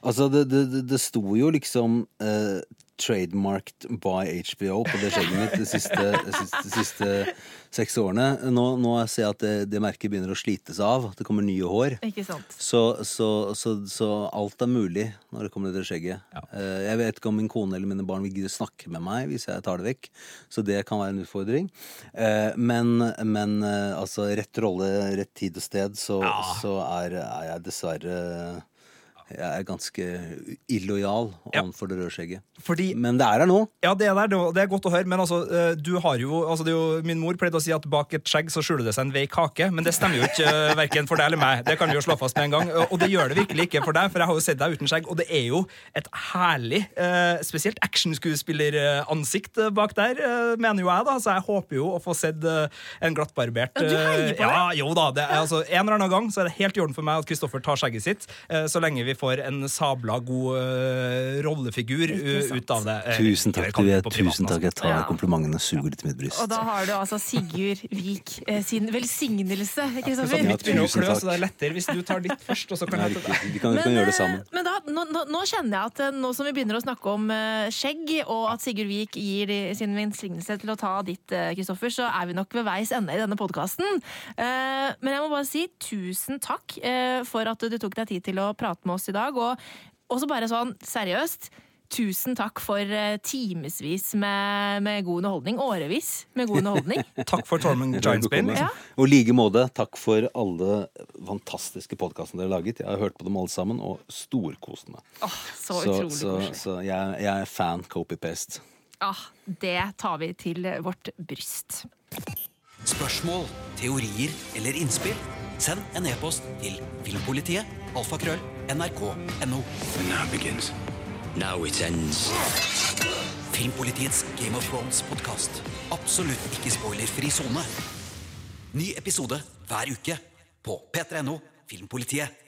Altså, det, det, det- det sto jo liksom eh, trademarked by HBO på det skjegget mitt de siste, siste, siste seks årene. Nå, nå ser jeg at det, det merket begynner å slite seg av. At det kommer nye hår. Ikke sant. Så, så, så, så alt er mulig når det kommer til det skjegget. Ja. Jeg vet ikke om min kone eller mine barn vil gidde snakke med meg hvis jeg tar det vekk. Så det kan være en utfordring. Eh, Men, men eh, altså, rett rolle, rett tid og sted, så, så er, er jeg dessverre Jeg er ganske illojal Ja. overfor det røde skjegget. Fordi Men det er her nå. Ja, det er der, det er- godt å høre, men altså, eh, du har jo, altså det er jo Min mor pleide å si at bak et skjegg så skjuler det seg en veik hake, men det stemmer jo ikke eh, verken for deg eller meg. Det kan vi jo slå fast med en gang. Og det gjør det virkelig ikke for deg, for jeg har jo sett deg uten skjegg, og det er jo et herlig, eh, spesielt actionskuespilleransikt eh, bak der, eh, mener jo jeg, da. Så jeg håper jo å få sett eh, en glattbarbert du heier på det? Ja, jo da. Det er, altså, en eller annen gang så er det helt i orden for meg at Kristoffer tar skjegget sitt, eh, så lenge vi får en sabla god eh, rollefigur uh, ut av det. Eh, Tusen takk, du vi vet. på privaten, Tusen takk. Jeg tar Ja. komplimentene og suger det til mitt bryst. Og da har du altså Sigurd Vik eh, sin velsignelse, Kristoffer. Ja, begynner å tusen takk. så det er lettere hvis du tar ditt først. Og så kan Nei, jeg ta det. Vi kan, vi kan gjøre det sammen. eh, men da, nå, nå, kjenner jeg at eh, nå som vi begynner å snakke om eh, skjegg, og at Sigurd Vik gir sin velsignelse til å ta ditt, eh, Kristoffer, så er vi nok ved veis ende i denne podkasten. men jeg må bare si tusen takk eh, for at du tok deg tid til å prate med oss i dag. Og også bare sånn seriøst. Tusen takk for eh, timevis med, med god underholdning. Årevis med god underholdning. Takk for Tormund Giantsbane. Ja. Og i like måte, takk for alle fantastiske podkastene dere har laget. Jeg har hørt på dem alle sammen og storkost meg. Åh, så, Så, utrolig så, så jeg, jeg er fan copy-paste. Ah, det tar vi til vårt bryst. Spørsmål, teorier eller innspill? Send en e-post til filmpolitiet alfakrøll nrk.no. Now begins. Now it ends. Filmpolitiets Game of Thrones-podkast. Absolutt ikke spoilerfri sone. Ny episode hver uke på p3.no Filmpolitiet.